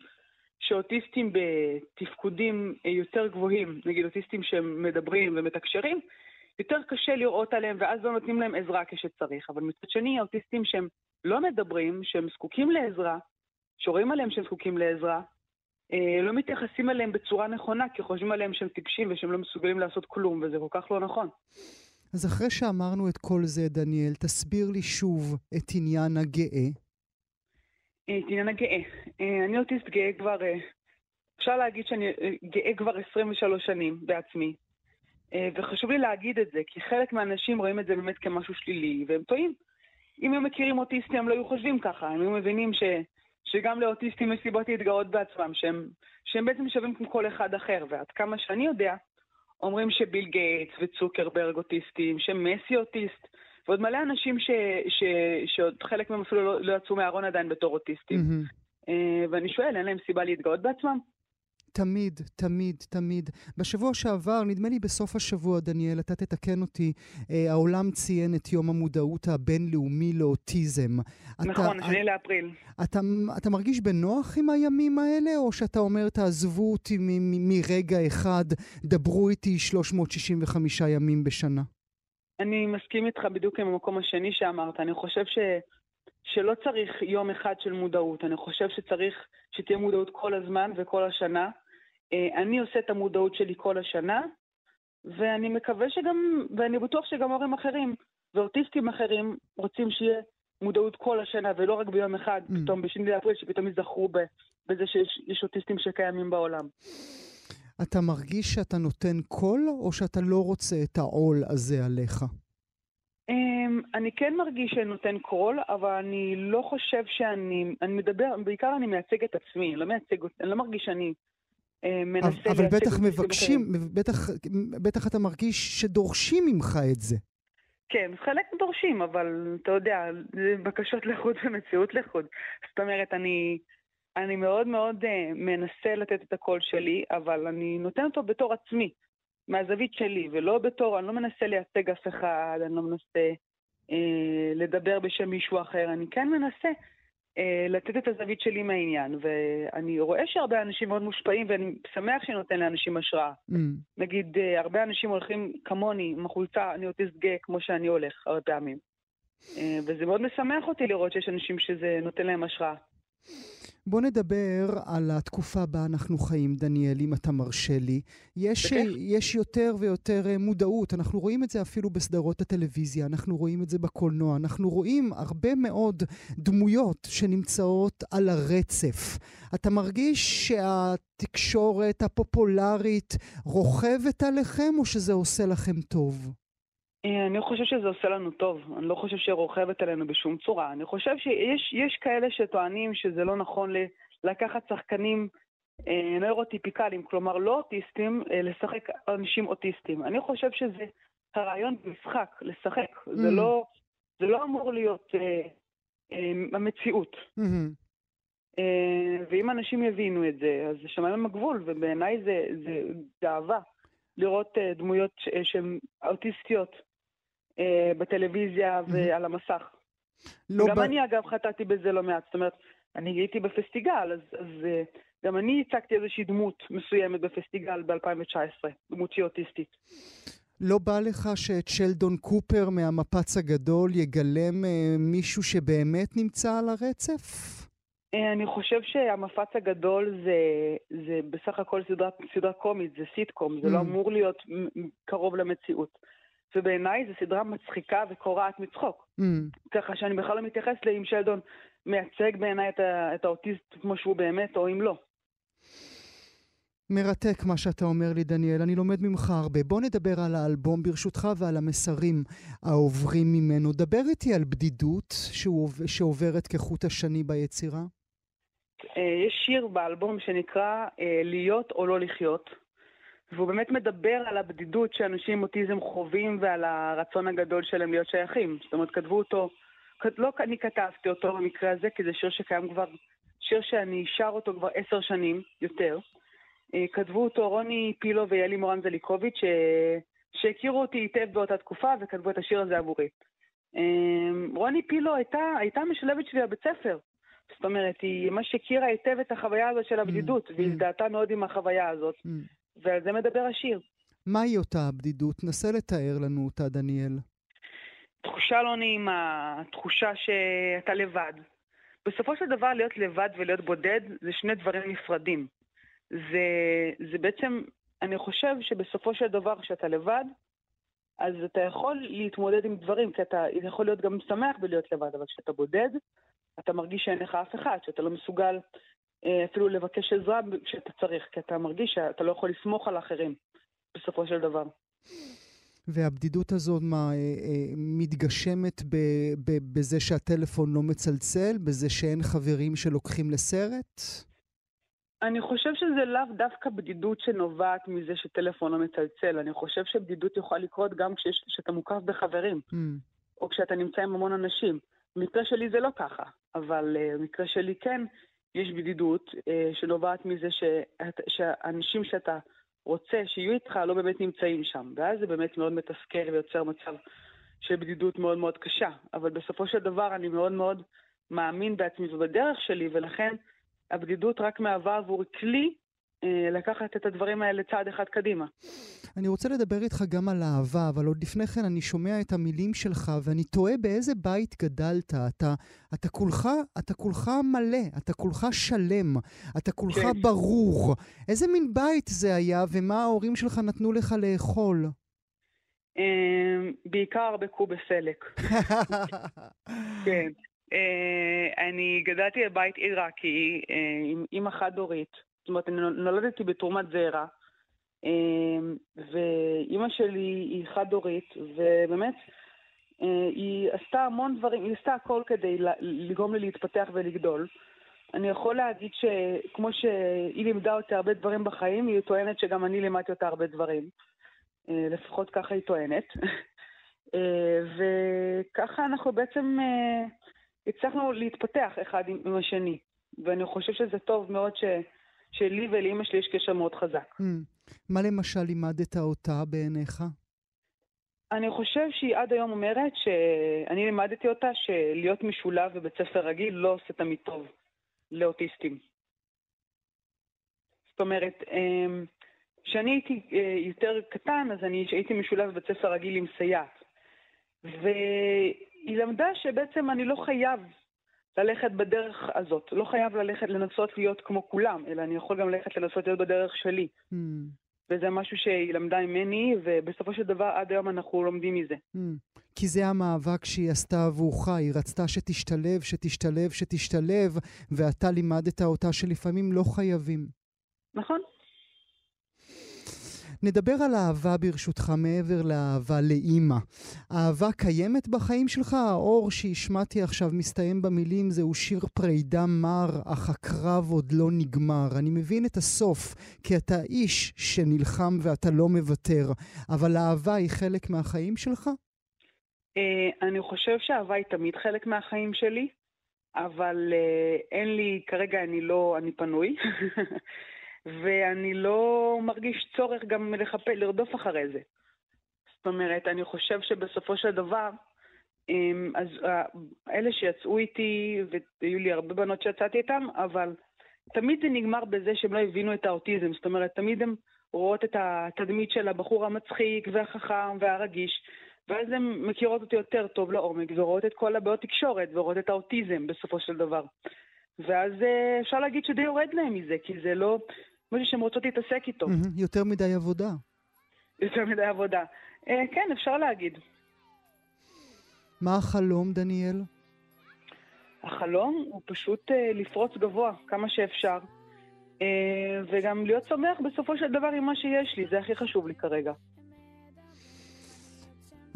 שאוטיסטים בתפקודים אה, יותר גבוהים, נגיד אוטיסטים שמדברים ומתקשרים, יותר קשה לראות עליהם, ואז לא נותנים להם עזרה כשצריך. אבל מצד שני, האוטיסטים שהם לא מדברים, שהם זקוקים לעזרה, שרואים עליהם שהם זקוקים לעזרה, לא מתייחסים אליהם בצורה נכונה, כי חושבים עליהם שהם טיפשים ושהם לא מסוגלים לעשות כלום, וזה כל כך לא נכון. אז אחרי שאמרנו את כל זה, דניאל, תסביר לי שוב את עניין הגאה. אה, את עניין הגאה. אה, אני אוטיסט גאה כבר, אפשר להגיד שאני גאה כבר 23 שנים בעצמי. וחשוב לי להגיד את זה, כי חלק מהאנשים רואים את זה באמת כמשהו שלילי, והם טועים. אם הם מכירים אוטיסטים, הם לא היו חושבים ככה, הם היו מבינים ש... שגם לאוטיסטים יש סיבות להתגאות בעצמם, שהם, שהם בעצם שווים כמו כל אחד אחר. ועד כמה שאני יודע, אומרים שביל גייטס וצוקרברג אוטיסטים, שמסי אוטיסט, ועוד מלא אנשים ש, ש, שעוד חלק מהם אפילו לא, לא יצאו מהארון עדיין בתור אוטיסטים. Mm-hmm. ואני שואל, אין להם סיבה להתגאות בעצמם? תמיד, תמיד, תמיד. בשבוע שעבר, נדמה לי בסוף השבוע, דניאל, אתה תתקן אותי, אה, העולם ציין את יום המודעות הבינלאומי לאוטיזם. נכון, שני לאפריל. אתה, אתה מרגיש בנוח עם הימים האלה, או שאתה אומר, תעזבו אותי מרגע אחד, דברו איתי 365 ימים בשנה? אני מסכים איתך בדיוק עם המקום השני שאמרת. אני חושב ש... שלא צריך יום אחד של מודעות, אני חושב שצריך שתהיה מודעות כל הזמן וכל השנה. אה, אני עושה את המודעות שלי כל השנה, ואני מקווה שגם, ואני בטוח שגם הורים אחרים ואוטיסטים אחרים רוצים שיהיה מודעות כל השנה, ולא רק ביום אחד, mm. פתאום בשני לאפריל, שפתאום יזכרו בזה שיש אוטיסטים שקיימים בעולם. אתה מרגיש שאתה נותן קול, או שאתה לא רוצה את העול הזה עליך? Um, אני כן מרגיש שאני נותן קול, אבל אני לא חושב שאני... אני מדבר, בעיקר אני מייצג את עצמי, לא מייצג, אני לא מרגיש שאני uh, מנסה לייצג... אבל בטח מבקשים, בטח, בטח אתה מרגיש שדורשים ממך את זה. כן, חלק דורשים, אבל אתה יודע, זה בקשות לחוד ומציאות לחוד. זאת אומרת, אני, אני מאוד מאוד uh, מנסה לתת את הקול שלי, אבל אני נותן אותו בתור עצמי. מהזווית שלי, ולא בתור, אני לא מנסה לייצג אף אחד, אני לא מנסה אה, לדבר בשם מישהו אחר, אני כן מנסה אה, לתת את הזווית שלי מהעניין, ואני רואה שהרבה אנשים מאוד מושפעים, ואני שמח שאני נותן לאנשים השראה. Mm. נגיד, אה, הרבה אנשים הולכים כמוני, עם החולצה, אני אוטיסט גאה, כמו שאני הולך הרבה פעמים. אה, וזה מאוד משמח אותי לראות שיש אנשים שזה נותן להם השראה. בוא נדבר על התקופה בה אנחנו חיים, דניאל, אם אתה מרשה לי. יש, יש יותר ויותר אה, מודעות, אנחנו רואים את זה אפילו בסדרות הטלוויזיה, אנחנו רואים את זה בקולנוע, אנחנו רואים הרבה מאוד דמויות שנמצאות על הרצף. אתה מרגיש שהתקשורת הפופולרית רוכבת עליכם, או שזה עושה לכם טוב? אה, אני חושב שזה עושה לנו טוב, אני לא חושב שהיא רוכבת עלינו בשום צורה. אני חושב שיש כאלה שטוענים שזה לא נכון לקחת שחקנים אה, נוירוטיפיקליים, כלומר לא אוטיסטים, אה, לשחק אנשים אוטיסטים. אני חושב שזה הרעיון במשחק, לשחק. Mm. זה, לא, זה לא אמור להיות אה, אה, המציאות. Mm-hmm. אה, ואם אנשים יבינו את זה, אז זה שמיים הגבול, ובעיניי זה, זה גאווה לראות אה, דמויות שהן אוטיסטיות. אה, בטלוויזיה ועל המסך. לא גם ב... אני אגב חטאתי בזה לא מעט, זאת אומרת, אני הייתי בפסטיגל, אז, אז אה, גם אני הצגתי איזושהי דמות מסוימת בפסטיגל ב-2019, דמותי אוטיסטית. לא בא לך שאת שלדון קופר מהמפץ הגדול יגלם אה, מישהו שבאמת נמצא על הרצף? אה, אני חושב שהמפץ הגדול זה, זה בסך הכל סדרה, סדרה קומית, זה סיטקום, זה לא mm. לא אמור להיות קרוב למציאות. ובעיניי זו סדרה מצחיקה וקורעת מצחוק. Mm. ככה שאני בכלל לא מתייחס לאם שלדון מייצג בעיניי את, את האוטיסט כמו שהוא באמת, או אם לא. מרתק מה שאתה אומר לי, דניאל. אני לומד ממך הרבה. בוא נדבר על האלבום ברשותך ועל המסרים העוברים ממנו. דבר איתי על בדידות שעוברת כחוט השני ביצירה. אה, יש שיר באלבום שנקרא אה, להיות או לא לחיות. והוא באמת מדבר על הבדידות שאנשים עם אוטיזם חווים ועל הרצון הגדול שלהם להיות שייכים. זאת אומרת, כתבו אותו, לא אני כתבתי אותו במקרה הזה, כי זה שיר שקיים כבר, שיר שאני שר אותו כבר עשר שנים, יותר. אה, כתבו אותו רוני פילו ויאלי מורן זליקוביץ', שהכירו אותי היטב באותה תקופה וכתבו את השיר הזה עבורי. אמ, רוני פילו הייתה, הייתה משלבת שלי בבית ספר. זאת אומרת, היא ממש הכירה היטב את החוויה הזאת של הבדידות, Mm, והזדהתה מאוד עם החוויה הזאת, Mm. ועל זה מדבר השיר. מהי אותה הבדידות? נסה לתאר לנו אותה, דניאל. תחושה לא נעימה, תחושה שאתה לבד. בסופו של דבר להיות לבד ולהיות בודד זה שני דברים נפרדים. זה, זה בעצם, אני חושב שבסופו של דבר כשאתה לבד, אז אתה יכול להתמודד עם דברים, כי אתה יכול להיות גם שמח בלהיות לבד, אבל כשאתה בודד, אתה מרגיש שאין לך אף אחד, שאתה לא מסוגל אפילו לבקש עזרה כשאתה צריך, כי אתה מרגיש שאתה לא יכול לסמוך על אחרים, בסופו של דבר. והבדידות הזאת, מה, אה, אה, מתגשמת ב, ב, בזה שהטלפון לא מצלצל? בזה שאין חברים שלוקחים לסרט? אני חושב שזה לאו דווקא בדידות שנובעת מזה שטלפון לא מצלצל. אני חושב שבדידות יכולה לקרות גם כשיש- כשאתה מוקף בחברים, Mm. או כשאתה נמצא עם המון אנשים. במקרה שלי זה לא ככה, אבל uh, במקרה שלי כן, יש בדידות uh, שנובעת מזה שאת, שהאנשים שאתה רוצה שיהיו איתך לא באמת נמצאים שם. ואז זה באמת מאוד מתסכל ויוצר מצב של בדידות מאוד מאוד קשה. אבל בסופו של דבר אני מאוד מאוד מאמין בעצמי ובדרך שלי, ולכן הבדידות רק מהווה עבור כלי אה, לקחת את הדברים האלה צעד אחד קדימה. אני רוצה לדבר איתך גם על אהבה, אבל עוד לפני כן אני שומע את המילים שלך, ואני תוהה באיזה בית גדלת. אתה, אתה כולך, אתה כולך מלא, אתה כולך שלם, אתה כולך כן. ברור. איזה מין בית זה היה, ומה ההורים שלך נתנו לך לאכול? אה, בעיקר הרבה קובי סלק. כן. אה, אני גדלתי בבית עיראקי אה, עם אימא חד-הורית. זאת אומרת, אני נולדתי בתרומת זרע, אה, ואימא שלי היא חד-הורית, ובאמת, אה, היא עשתה המון דברים, היא עשתה הכל כדי לגרום לי להתפתח ולגדול. אני יכול להגיד שכמו שהיא לימדה אותי הרבה דברים בחיים, היא טוענת שגם אני לימדתי אותה הרבה דברים. אה, לפחות ככה היא טוענת. אה, וככה אנחנו בעצם הצלחנו להתפתח אחד עם השני. ואני חושב שזה טוב מאוד ש, שלי ולאימא שלי יש קשר מאוד חזק. Hmm. מה למשל לימדת אותה בעיניך? אני חושב שהיא עד היום אומרת שאני לימדתי אותה שלהיות משולב בבית ספר רגיל לא עושה תמיד טוב לאוטיסטים. זאת אומרת, אמ, כשאני הייתי אה, יותר קטן, אז אני הייתי משולב בבית ספר רגיל עם סייעת. והיא למדה שבעצם אני לא חייב ללכת בדרך הזאת, לא חייב ללכת לנסות להיות כמו כולם, אלא אני יכול גם ללכת לנסות להיות בדרך שלי. Hmm. וזה משהו שהיא למדה ממני, ובסופו של דבר עד היום אנחנו לומדים מזה. Hmm. כי זה המאבק שהיא עשתה עבורך, היא רצתה שתשתלב, שתשתלב, שתשתלב, ואתה לימדת אותה שלפעמים לא חייבים. נכון? נדבר על אהבה ברשותך מעבר לאהבה לאימא. אהבה קיימת בחיים שלך? האור שהשמעתי עכשיו מסתיים במילים זהו שיר פרידה מר, אך הקרב עוד לא נגמר. אני מבין את הסוף, כי אתה איש שנלחם ואתה לא מוותר, אבל האהבה היא חלק מהחיים שלך? אה, אני חושב שאהבה היא תמיד חלק מהחיים שלי, אבל אה, אין לי, כרגע אני לא, אני פנוי, ואני לא מרגיש צורך גם לחפש, לרדוף אחרי זה. זאת אומרת, אני חושב שבסופו של דבר, אמ, אז אה, אלה שיצאו איתי, והיו לי הרבה בנות שיצאתי איתן, אבל תמיד זה נגמר בזה שהם לא הבינו את האוטיזם. זאת אומרת, תמיד הן רואות את התדמית של הבחור המצחיק והחכם והרגיש, ואז הן מכירות אותי יותר טוב לעומק, ורואות את כל הבעיות תקשורת, ורואות את האוטיזם בסופו של דבר. ואז אה, אפשר להגיד שדי יורד להם מזה, כי זה לא משהו שהן רוצות להתעסק איתו. מהמם, יותר מדי עבודה. יותר מדי עבודה. אה, כן, אפשר להגיד. מה החלום, דניאל? החלום הוא פשוט אה, לפרוץ גבוה כמה שאפשר, אה, וגם להיות שמח בסופו של דבר עם מה שיש לי, זה הכי חשוב לי כרגע.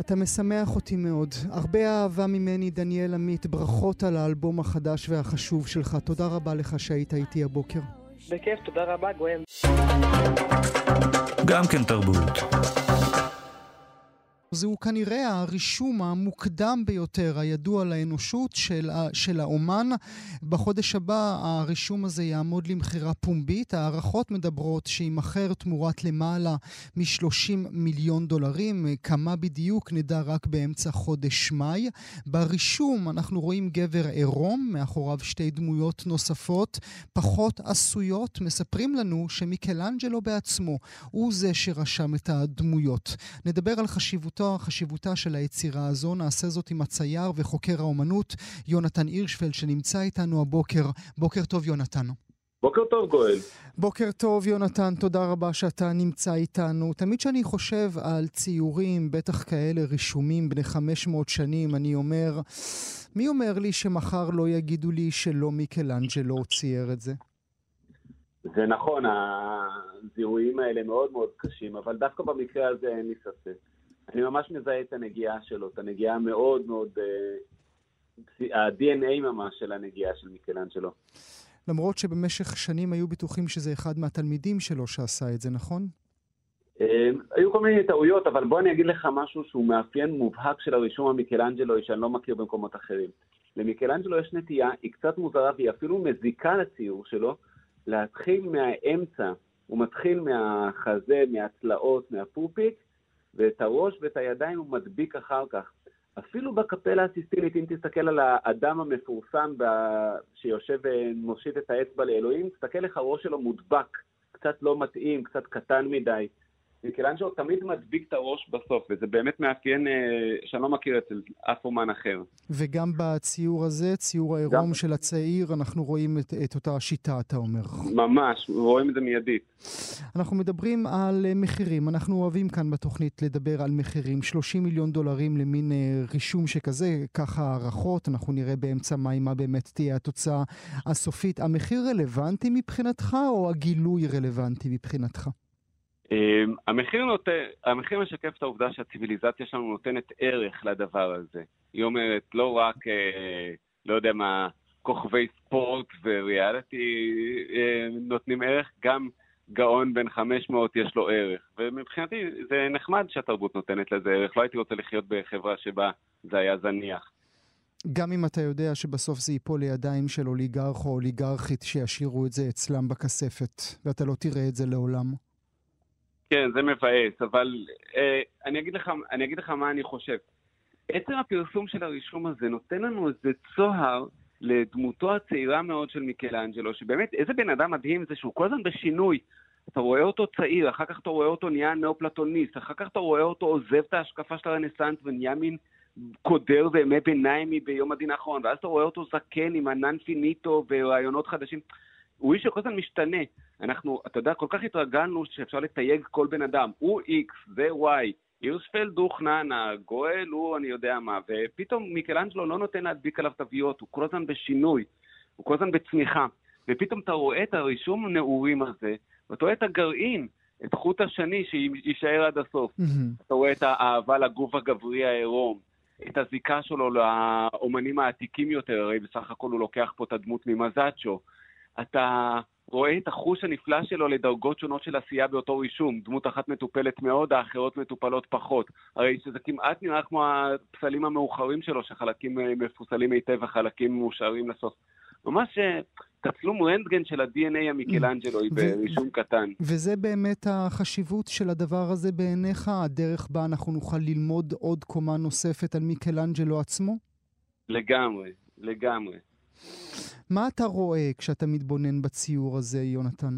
אתה משמח אותי מאוד. הרבה אהבה ממני, דניאל עמית. ברכות על האלבום החדש והחשוב שלך. תודה רבה לך שהיית איתי הבוקר. בכיף, תודה רבה, גואל. גם כן תרבות. זהו כנראה הרישום המוקדם ביותר הידוע לאנושות של, של האומן. בחודש הבא הרישום הזה יעמוד למכירה פומבית. הערכות מדברות שיימכר תמורת למעלה מ-30 מיליון דולרים. כמה בדיוק נדע רק באמצע חודש מאי. ברישום אנחנו רואים גבר עירום, מאחוריו שתי דמויות נוספות, פחות עשויות. מספרים לנו שמיקלנג'לו בעצמו הוא זה שרשם את הדמויות. נדבר על חשיבותו חשיבותו, חשיבותה של היצירה הזו. נעשה זאת עם הצייר וחוקר האומנות יונתן הירשפלד שנמצא איתנו הבוקר. בוקר טוב יונתן. בוקר טוב גואל. בוקר טוב יונתן, תודה רבה שאתה נמצא איתנו. תמיד כשאני חושב על ציורים, בטח כאלה רישומים בני 500 שנים, אני אומר, מי אומר לי שמחר לא יגידו לי שלא מיקלנג'לו צייר את זה? זה נכון, הזיהויים האלה מאוד מאוד קשים, אבל דווקא במקרה הזה אין לי ספק. אני ממש מזהה את הנגיעה שלו, את הנגיעה המאוד מאוד, uh, ה-DNA ממש של הנגיעה של מיקלנג'לו. למרות שבמשך שנים היו בטוחים שזה אחד מהתלמידים שלו שעשה את זה, נכון? Um, היו כל מיני טעויות, אבל בוא אני אגיד לך משהו שהוא מאפיין מובהק של הרישום המיקלנג'לו, שאני לא מכיר במקומות אחרים. למיקלנג'לו יש נטייה, היא קצת מוזרה והיא אפילו מזיקה לציור שלו, להתחיל מהאמצע. הוא מתחיל מהחזה, מהצלעות, מהפופיק, ואת הראש ואת הידיים הוא מדביק אחר כך. אפילו בקפלה הסיסטינית, אם תסתכל על האדם המפורסם ב... שיושב ומושיט את האצבע לאלוהים, תסתכל איך הראש שלו מודבק, קצת לא מתאים, קצת קטן מדי. מיקלנג'לו תמיד מדביק את הראש בסוף, וזה באמת מאפיין אה, שאני לא מכיר אצל אף אומן אחר. וגם בציור הזה, ציור העירום גם... של הצעיר, אנחנו רואים את, את אותה השיטה, אתה אומר. ממש, רואים את זה מיידית. אנחנו מדברים על אה, מחירים, אנחנו אוהבים כאן בתוכנית לדבר על מחירים. 30 מיליון דולרים למין אה, רישום שכזה, ככה הערכות, אנחנו נראה באמצע מאי מה באמת תהיה התוצאה הסופית. המחיר רלוונטי מבחינתך, או הגילוי רלוונטי מבחינתך? אמ, המחיר, נות... המחיר משקף את העובדה שהציוויליזציה שלנו נותנת ערך לדבר הזה. היא אומרת, לא רק, אה, לא יודע מה, כוכבי ספורט וריאליטי אה, נותנים ערך, גם גאון בן 500 יש לו ערך. ומבחינתי זה נחמד שהתרבות נותנת לזה ערך. לא הייתי רוצה לחיות בחברה שבה זה היה זניח. גם אם אתה יודע שבסוף זה ייפול לידיים של אוליגרך או אוליגרכית שישאירו את זה אצלם בכספת, ואתה לא תראה את זה לעולם. כן, זה מבאס, אבל אה, אני, אגיד לך, אני אגיד לך מה אני חושב. עצם הפרסום של הרישום הזה נותן לנו איזה צוהר לדמותו הצעירה מאוד של מיקלאנג'לו, שבאמת, איזה בן אדם מדהים זה שהוא כל הזמן בשינוי. אתה רואה אותו צעיר, אחר כך אתה רואה אותו נהיה נאופלטוניסט, אחר כך אתה רואה אותו עוזב את ההשקפה של הרנסאנס ונהיה מין קודר וימי ביניימי ביום הדין האחרון, ואז אתה רואה אותו זקן עם ה non finito ורעיונות חדשים. הוא איש שכל הזמן משתנה. אנחנו, אתה יודע, כל כך התרגלנו שאפשר לתייג כל בן אדם. הוא X, זה Y, הירשפלד הוא חננה, גואל הוא אני יודע מה, ופתאום מיקלנג'לו לא נותן להדביק עליו תוויות, הוא כל הזמן בשינוי, הוא כל הזמן בצמיחה. ופתאום אתה רואה את הרישום הנעורים הזה, ואתה רואה את הגרעין, את חוט השני שיישאר עד הסוף. Mm-hmm. אתה רואה את האהבה לגוף הגברי העירום, את הזיקה שלו לאומנים העתיקים יותר, הרי בסך הכל הוא לוקח פה את הדמות ממזאצ'ו. אתה רואה את החוש הנפלא שלו לדרגות שונות של עשייה באותו רישום. דמות אחת מטופלת מאוד, האחרות מטופלות פחות. הרי שזה כמעט נראה כמו הפסלים המאוחרים שלו, שחלקים אה, מפוסלים היטב וחלקים מאושרים לסוף. ממש אה, תצלום רנטגן של ה-DNA המיקלנג'לוי ברישום קטן. וזה באמת החשיבות של הדבר הזה בעיניך? הדרך בה אנחנו נוכל ללמוד עוד קומה נוספת על מיקלנג'לו עצמו? לגמרי, לגמרי. מה אתה רואה כשאתה מתבונן בציור הזה, יונתן?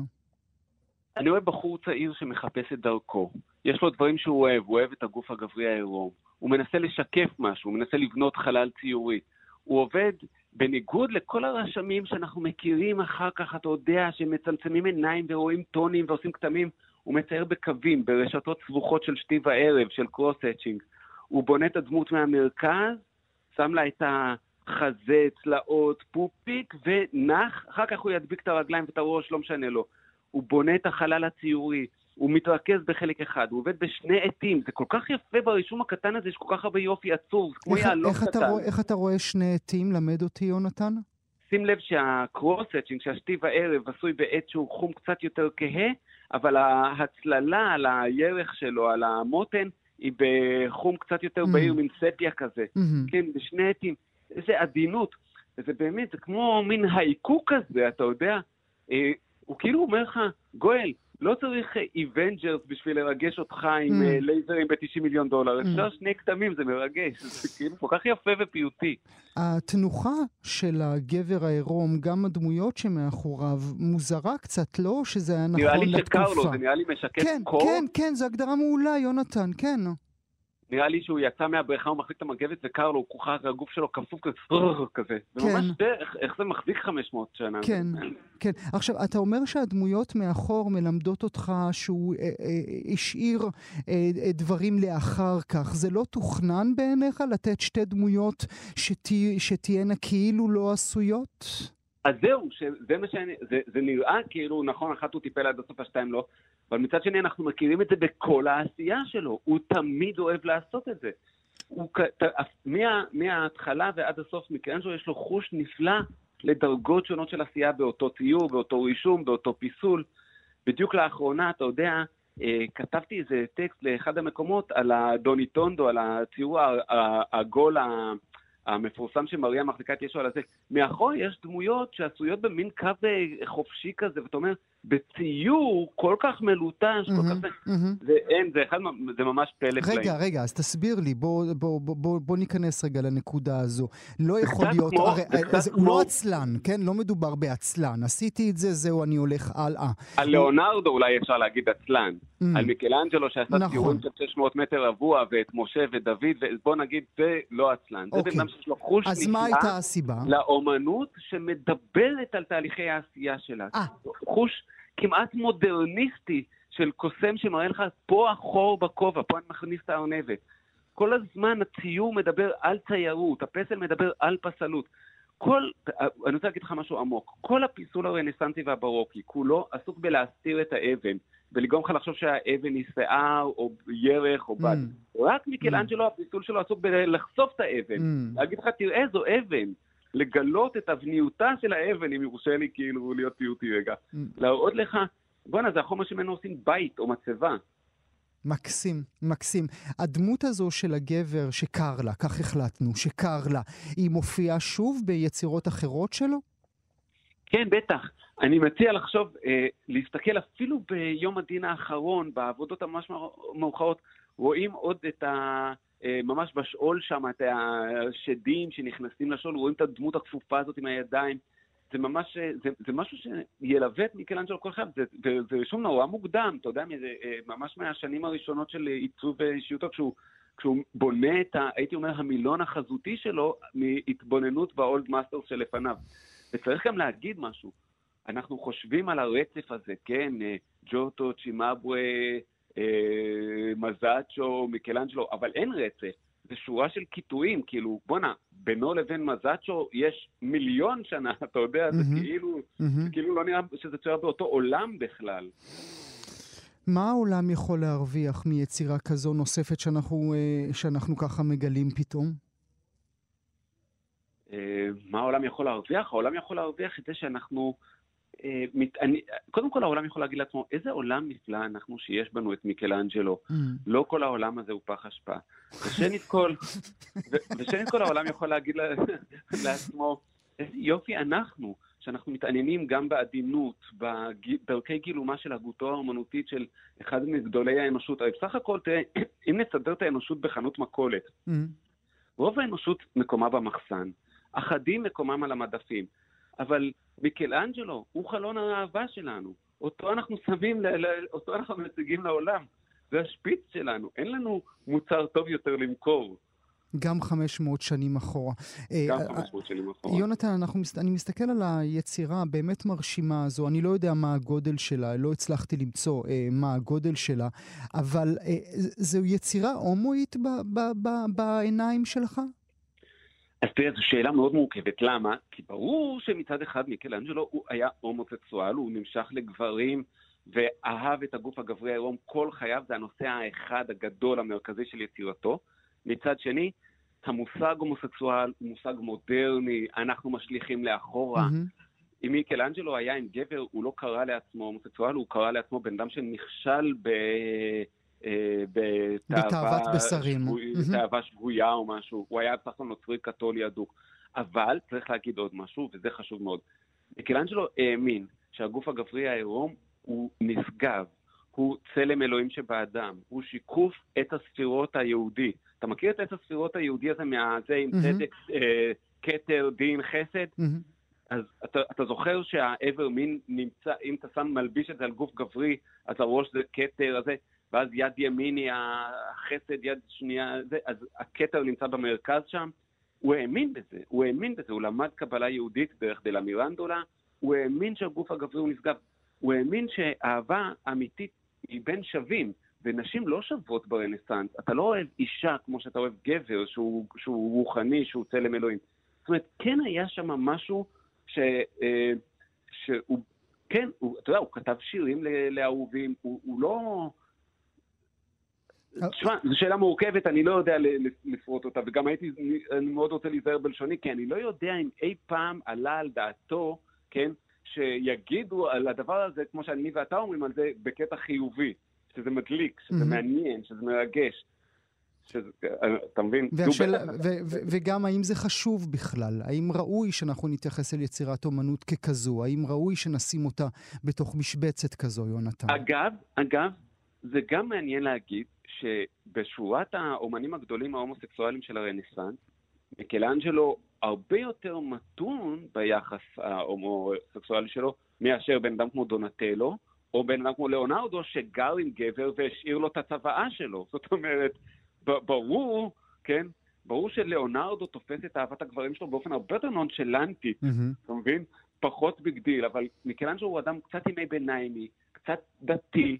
אני רואה בחור צעיר שמחפש את דרכו. יש לו דברים שהוא אוהב, הוא אוהב את הגוף הגברי העירום. הוא מנסה לשקף משהו, הוא מנסה לבנות חלל ציורי. הוא עובד בניגוד לכל הרשמים שאנחנו מכירים אחר כך, אתה יודע, שמצמצמים עיניים ורואים טונים ועושים כתמים. הוא מצייר בקווים, ברשתות סבוכות של שתי וערב, של קרוס-אצ'ינג. הוא בונה את הדמות מהמרכז, שם לה את ה... חזה, צלעות, פופיק, ונח, אחר כך הוא ידביק את הרגליים ואת הראש, לא משנה לו. הוא בונה את החלל הציורי, הוא מתרכז בחלק אחד, הוא עובד בשני עטים, זה כל כך יפה ברישום הקטן הזה, יש כל כך הרבה יופי עצוב, זה כמו יהלום קטן. אתה איך אתה רואה שני עטים? למד אותי, יונתן. שים לב שה cross-hatching, שהשתי וערב, עשוי בעט שהוא חום קצת יותר כהה, אבל ההצללה על הירך שלו, על המותן, היא בחום קצת יותר Mm. בהיר, מין ספיה כזה. מהמם. כן, בשני עטים. איזה עדינות. וזה באמת, זה כמו מין הייקו כזה, אתה יודע? אה, הוא כאילו אומר לך, גואל, לא צריך Avengers בשביל לרגש אותך עם Mm. אה, לייזרים ב-90 מיליון דולר, Mm. אפשר שני כתמים, זה מרגש. זה כאילו כל כך יפה ופיוטי. התנוחה של הגבר העירום, גם הדמויות שמאחוריו, מוזרה קצת, לא? שזה היה נכון נראה לי לתקופה. שקר לו, זה נראה לי משקף כן, קור. כן, כן, זו הגדרה מעולה, יונתן, כן. נראה לי שהוא יצא מהבריכה, הוא מחזיק את המגבת וקר לו, הוא כוכב, הגוף שלו כפוף כזה, כזה. זה כן. ממש, זה- איך- זה מחזיק 500 שנה. כן, זה- כן. עכשיו, אתה אומר שהדמויות מאחור מלמדות אותך שהוא אה, אה, השאיר אה, דברים לאחר כך. זה לא תוכנן בעיניך לתת שתי דמויות שתה, שתהיינה כאילו לא עשויות? אז זהו, שזה מה שאני, זה, זה נראה כאילו, נכון, אחת הוא טיפל עד הסוף, השתיים לא, אבל מצד שני אנחנו מכירים את זה בכל העשייה שלו, הוא תמיד אוהב לעשות את זה. הוא, מה, מההתחלה ועד הסוף, מכיוון שיש לו חוש נפלא לדרגות שונות של עשייה באותו ציור, באותו רישום, באותו פיסול. בדיוק לאחרונה, אתה יודע, אה, כתבתי איזה טקסט לאחד המקומות על הדוני טונדו, על הציור העגול המפורסם שמריה מחזיקה את ישו על הזה. מאחור יש דמויות שעשויות במין קו אה, חופשי כזה, ואתה אומר, בציור כל כך מלוטש, כל כך... מהמם. זה אין, זה אחד, זה ממש פלא פלאים. רגע, רגע, אז תסביר לי, בוא, בוא, בוא, בוא, בוא ניכנס רגע לנקודה הזו. לא יכול להיות, כמו- הרי זה הוא לא עצלן, כן? לא מדובר בעצלן. עשיתי את זה, זהו, אני הולך הלאה. על ליאונרדו אולי אפשר להגיד עצלן. Mm. על מיקלאנג'לו שעשה נכון. ציורים של 600 מטר רבוע, ואת משה ודוד, ובוא נגיד, זה לא עצלן. זה אוקיי. בן אדם שיש לו חוש נפלא? לאומנות שמדברת על תהליכי העשייה שלה. אה. חוש כמעט מודרניסטי של קוסם שמראה לך, פה החור בכובע, פה אני מכניס את הארנבת. כל הזמן הציור מדבר על ציירות, הפסל מדבר על פסלות. כל, אני רוצה להגיד לך משהו עמוק, כל הפיסול הרנסנסי והברוקי, כולו עסוק בלהסתיר את האבן, ולגרום לך לחשוב שהאבן היא שיער, או ירך, או בד. Mm. רק מיקלאנג'לו, הפיסול שלו עסוק בלחשוף את האבן. Mm. להגיד לך, תראה, זו אבן. לגלות את אבניותה של האבן, אם יורשה לי כאילו להיות פיוטי רגע. Mm. להראות לך, בואנה, זה החומר שממנו עושים בית או מצבה. מקסים, מקסים. הדמות הזו של הגבר שקר לה, כך החלטנו, שקר לה, היא מופיעה שוב ביצירות אחרות שלו? כן, בטח. אני מציע לחשוב, אה, להסתכל אפילו ביום הדין האחרון, בעבודות הממש מאוחרות, רואים עוד את ה... אה, ממש בשאול שם, את השדים שנכנסים לשאול, רואים את הדמות הכפופה הזאת עם הידיים. זה ממש, אה, זה, זה משהו שילווה את מיקלנג'לו כל חייו, זה, רישום נורא מוקדם, אתה יודע, מזה, אה, ממש מהשנים הראשונות של עיצוב אישיותו, כשהוא, כשהוא בונה את, ה, הייתי אומר, המילון החזותי שלו מהתבוננות ב old masters שלפניו. וצריך גם להגיד משהו, אנחנו חושבים על הרצף הזה, כן, ג'וטו, צ'ימבווה, אה, מזאצ'ו, מיקלנג'לו, אבל אין רצף. זה שורה של קיטויים, כאילו, בואנה, בינו לבין מזאצ'ו יש מיליון שנה, אתה יודע, זה מהמם. כאילו. זה כאילו לא נראה שזה צויר באותו עולם בכלל. מה העולם יכול להרוויח מיצירה כזו נוספת שאנחנו, אה, שאנחנו ככה מגלים פתאום? אה, מה העולם יכול להרוויח? העולם יכול להרוויח את זה שאנחנו... אה, מת, אני, קודם כל העולם יכול להגיד לעצמו, איזה עולם נפלא אנחנו שיש בנו את מיקלאנג'לו. Mm. לא כל העולם הזה הוא פח אשפה. ושנית כל, ו- ושנית כל העולם יכול להגיד לה- לעצמו, איזה יופי אנחנו, שאנחנו מתעניינים גם בעדינות, בערכי גילומה של הגותו האומנותית של אחד מגדולי האנושות. הרי בסך הכל, תראה, אם נסדר את האנושות בחנות מכולת, Mm. רוב האנושות מקומה במחסן, אחדים מקומם על המדפים, אבל מיקלאנג'לו הוא חלון האהבה שלנו, אותו אנחנו שמים, אותו אנחנו מציגים לעולם, זה השפיץ שלנו, אין לנו מוצר טוב יותר למכור, גם 500 שנים אחורה. אה, גם אה, 500 שנים אחורה. יונתן, אנחנו, אני מסתכל על היצירה הבאמת מרשימה הזו, אני לא יודע מה הגודל שלה, לא הצלחתי למצוא אה, מה הגודל שלה, אבל אה, זו יצירה הומואית בעיניים שלך? אז תראה, זו שאלה מאוד מורכבת. למה? כי ברור שמצד אחד מיקלאנג'לו הוא היה הומוסקסואל, הוא נמשך לגברים ואהב את הגוף הגברי העירום כל חייו, זה הנושא האחד הגדול המרכזי של יצירתו. מצד שני, המושג הומוסקסואל הוא מושג מודרני, אנחנו משליכים לאחורה. מהמם. אם מיקלאנג'לו היה עם גבר, הוא לא קרא לעצמו הומוסקסואל, הוא קרא לעצמו בן אדם שנכשל ב... בתאווה בתאוות בשרים. שבוי- מהמם. תאווה שבויה או משהו, הוא היה בסך הכל נוצרי קתולי אדוק. אבל צריך להגיד עוד משהו, וזה חשוב מאוד. מיקלנג'לו האמין שהגוף הגברי העירום הוא נשגב, הוא צלם אלוהים שבאדם, הוא שיקוף עת הספירות היהודי. אתה מכיר את עת הספירות היהודי הזה מהזה עם. צדק, אה, כתר, דין, חסד? אז אתה, אתה זוכר שהאיבר מין נמצא, אם אתה שם מלביש את זה על גוף גברי, אז הראש זה כתר, הזה, ואז יד ימין היא החסד, יד שנייה, זה, אז הכתר נמצא במרכז שם. הוא האמין בזה, הוא האמין בזה, הוא למד קבלה יהודית דרך דלה מירנדולה, הוא האמין שהגוף הגברי הוא נשגב. הוא האמין שאהבה אמיתית היא בין שווים, ונשים לא שוות ברנסאנס. אתה לא אוהב אישה כמו שאתה אוהב גבר, שהוא, שהוא רוחני, שהוא צלם אלוהים. זאת אומרת, כן היה שם משהו ש... אה, שהוא... כן, הוא, אתה יודע, הוא כתב שירים לאהובים, הוא, הוא לא... תשמע, זו שאלה מורכבת, אני לא יודע לפרוט אותה, וגם הייתי, אני מאוד רוצה להיזהר בלשוני, כי אני לא יודע אם אי פעם עלה על דעתו, כן, שיגידו על הדבר הזה, כמו שאני ואתה אומרים על זה, בקטע חיובי, שזה מדליק, שזה. מעניין, שזה מרגש. שזה, אתה מבין? ו- ו- וגם האם זה חשוב בכלל? האם ראוי שאנחנו נתייחס אל יצירת אומנות ככזו? האם ראוי שנשים אותה בתוך משבצת כזו, יונתן? אגב, אגב, זה גם מעניין להגיד שבשורת האומנים הגדולים ההומוסקסואלים של הרנסאנס, מיקלאנג'לו הרבה יותר מתון ביחס ההומוסקסואלי שלו מאשר בן אדם כמו דונטלו, או בן אדם כמו ליאונרדו שגר עם גבר והשאיר לו את הצוואה שלו. זאת אומרת, ברור, כן, ברור שליאונרדו תופס את אהבת הגברים שלו באופן הרבה יותר נונשלנטי, מהמם. אתה מבין? פחות big deal, אבל מיקלנג'לו הוא אדם קצת ימי ביניימי, קצת דתי,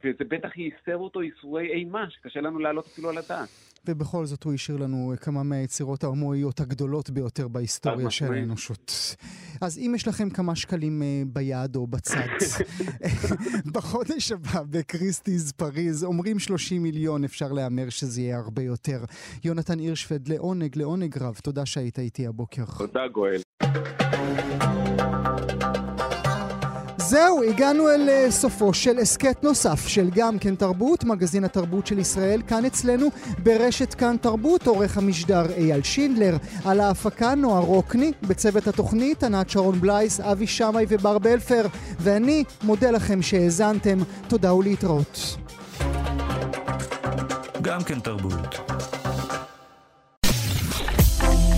וזה בטח ייסר אותו ייסורי אימה, שקשה לנו להעלות אפילו על הדעת. ובכל זאת הוא השאיר לנו כמה מהיצירות ההומואיות הגדולות ביותר בהיסטוריה של. האנושות. אז אם יש לכם כמה שקלים אה, ביד או בצד, בחודש הבא בקריסטיז פריז אומרים 30 מיליון, אפשר להמר שזה יהיה הרבה יותר. יונתן הירשפלד, לעונג, לעונג רב, תודה שהיית איתי הבוקר. תודה, גואל. זהו, הגענו אל אה, סופו של הסכת נוסף של גם כן תרבות, מגזין התרבות של ישראל, כאן אצלנו ברשת כאן תרבות, עורך המשדר אייל שינדלר, על ההפקה נועה רוקני, בצוות התוכנית ענת שרון בלייס, אבי שמאי ובר בלפר, ואני מודה לכם שהאזנתם, תודה ולהתראות. גם כן תרבות.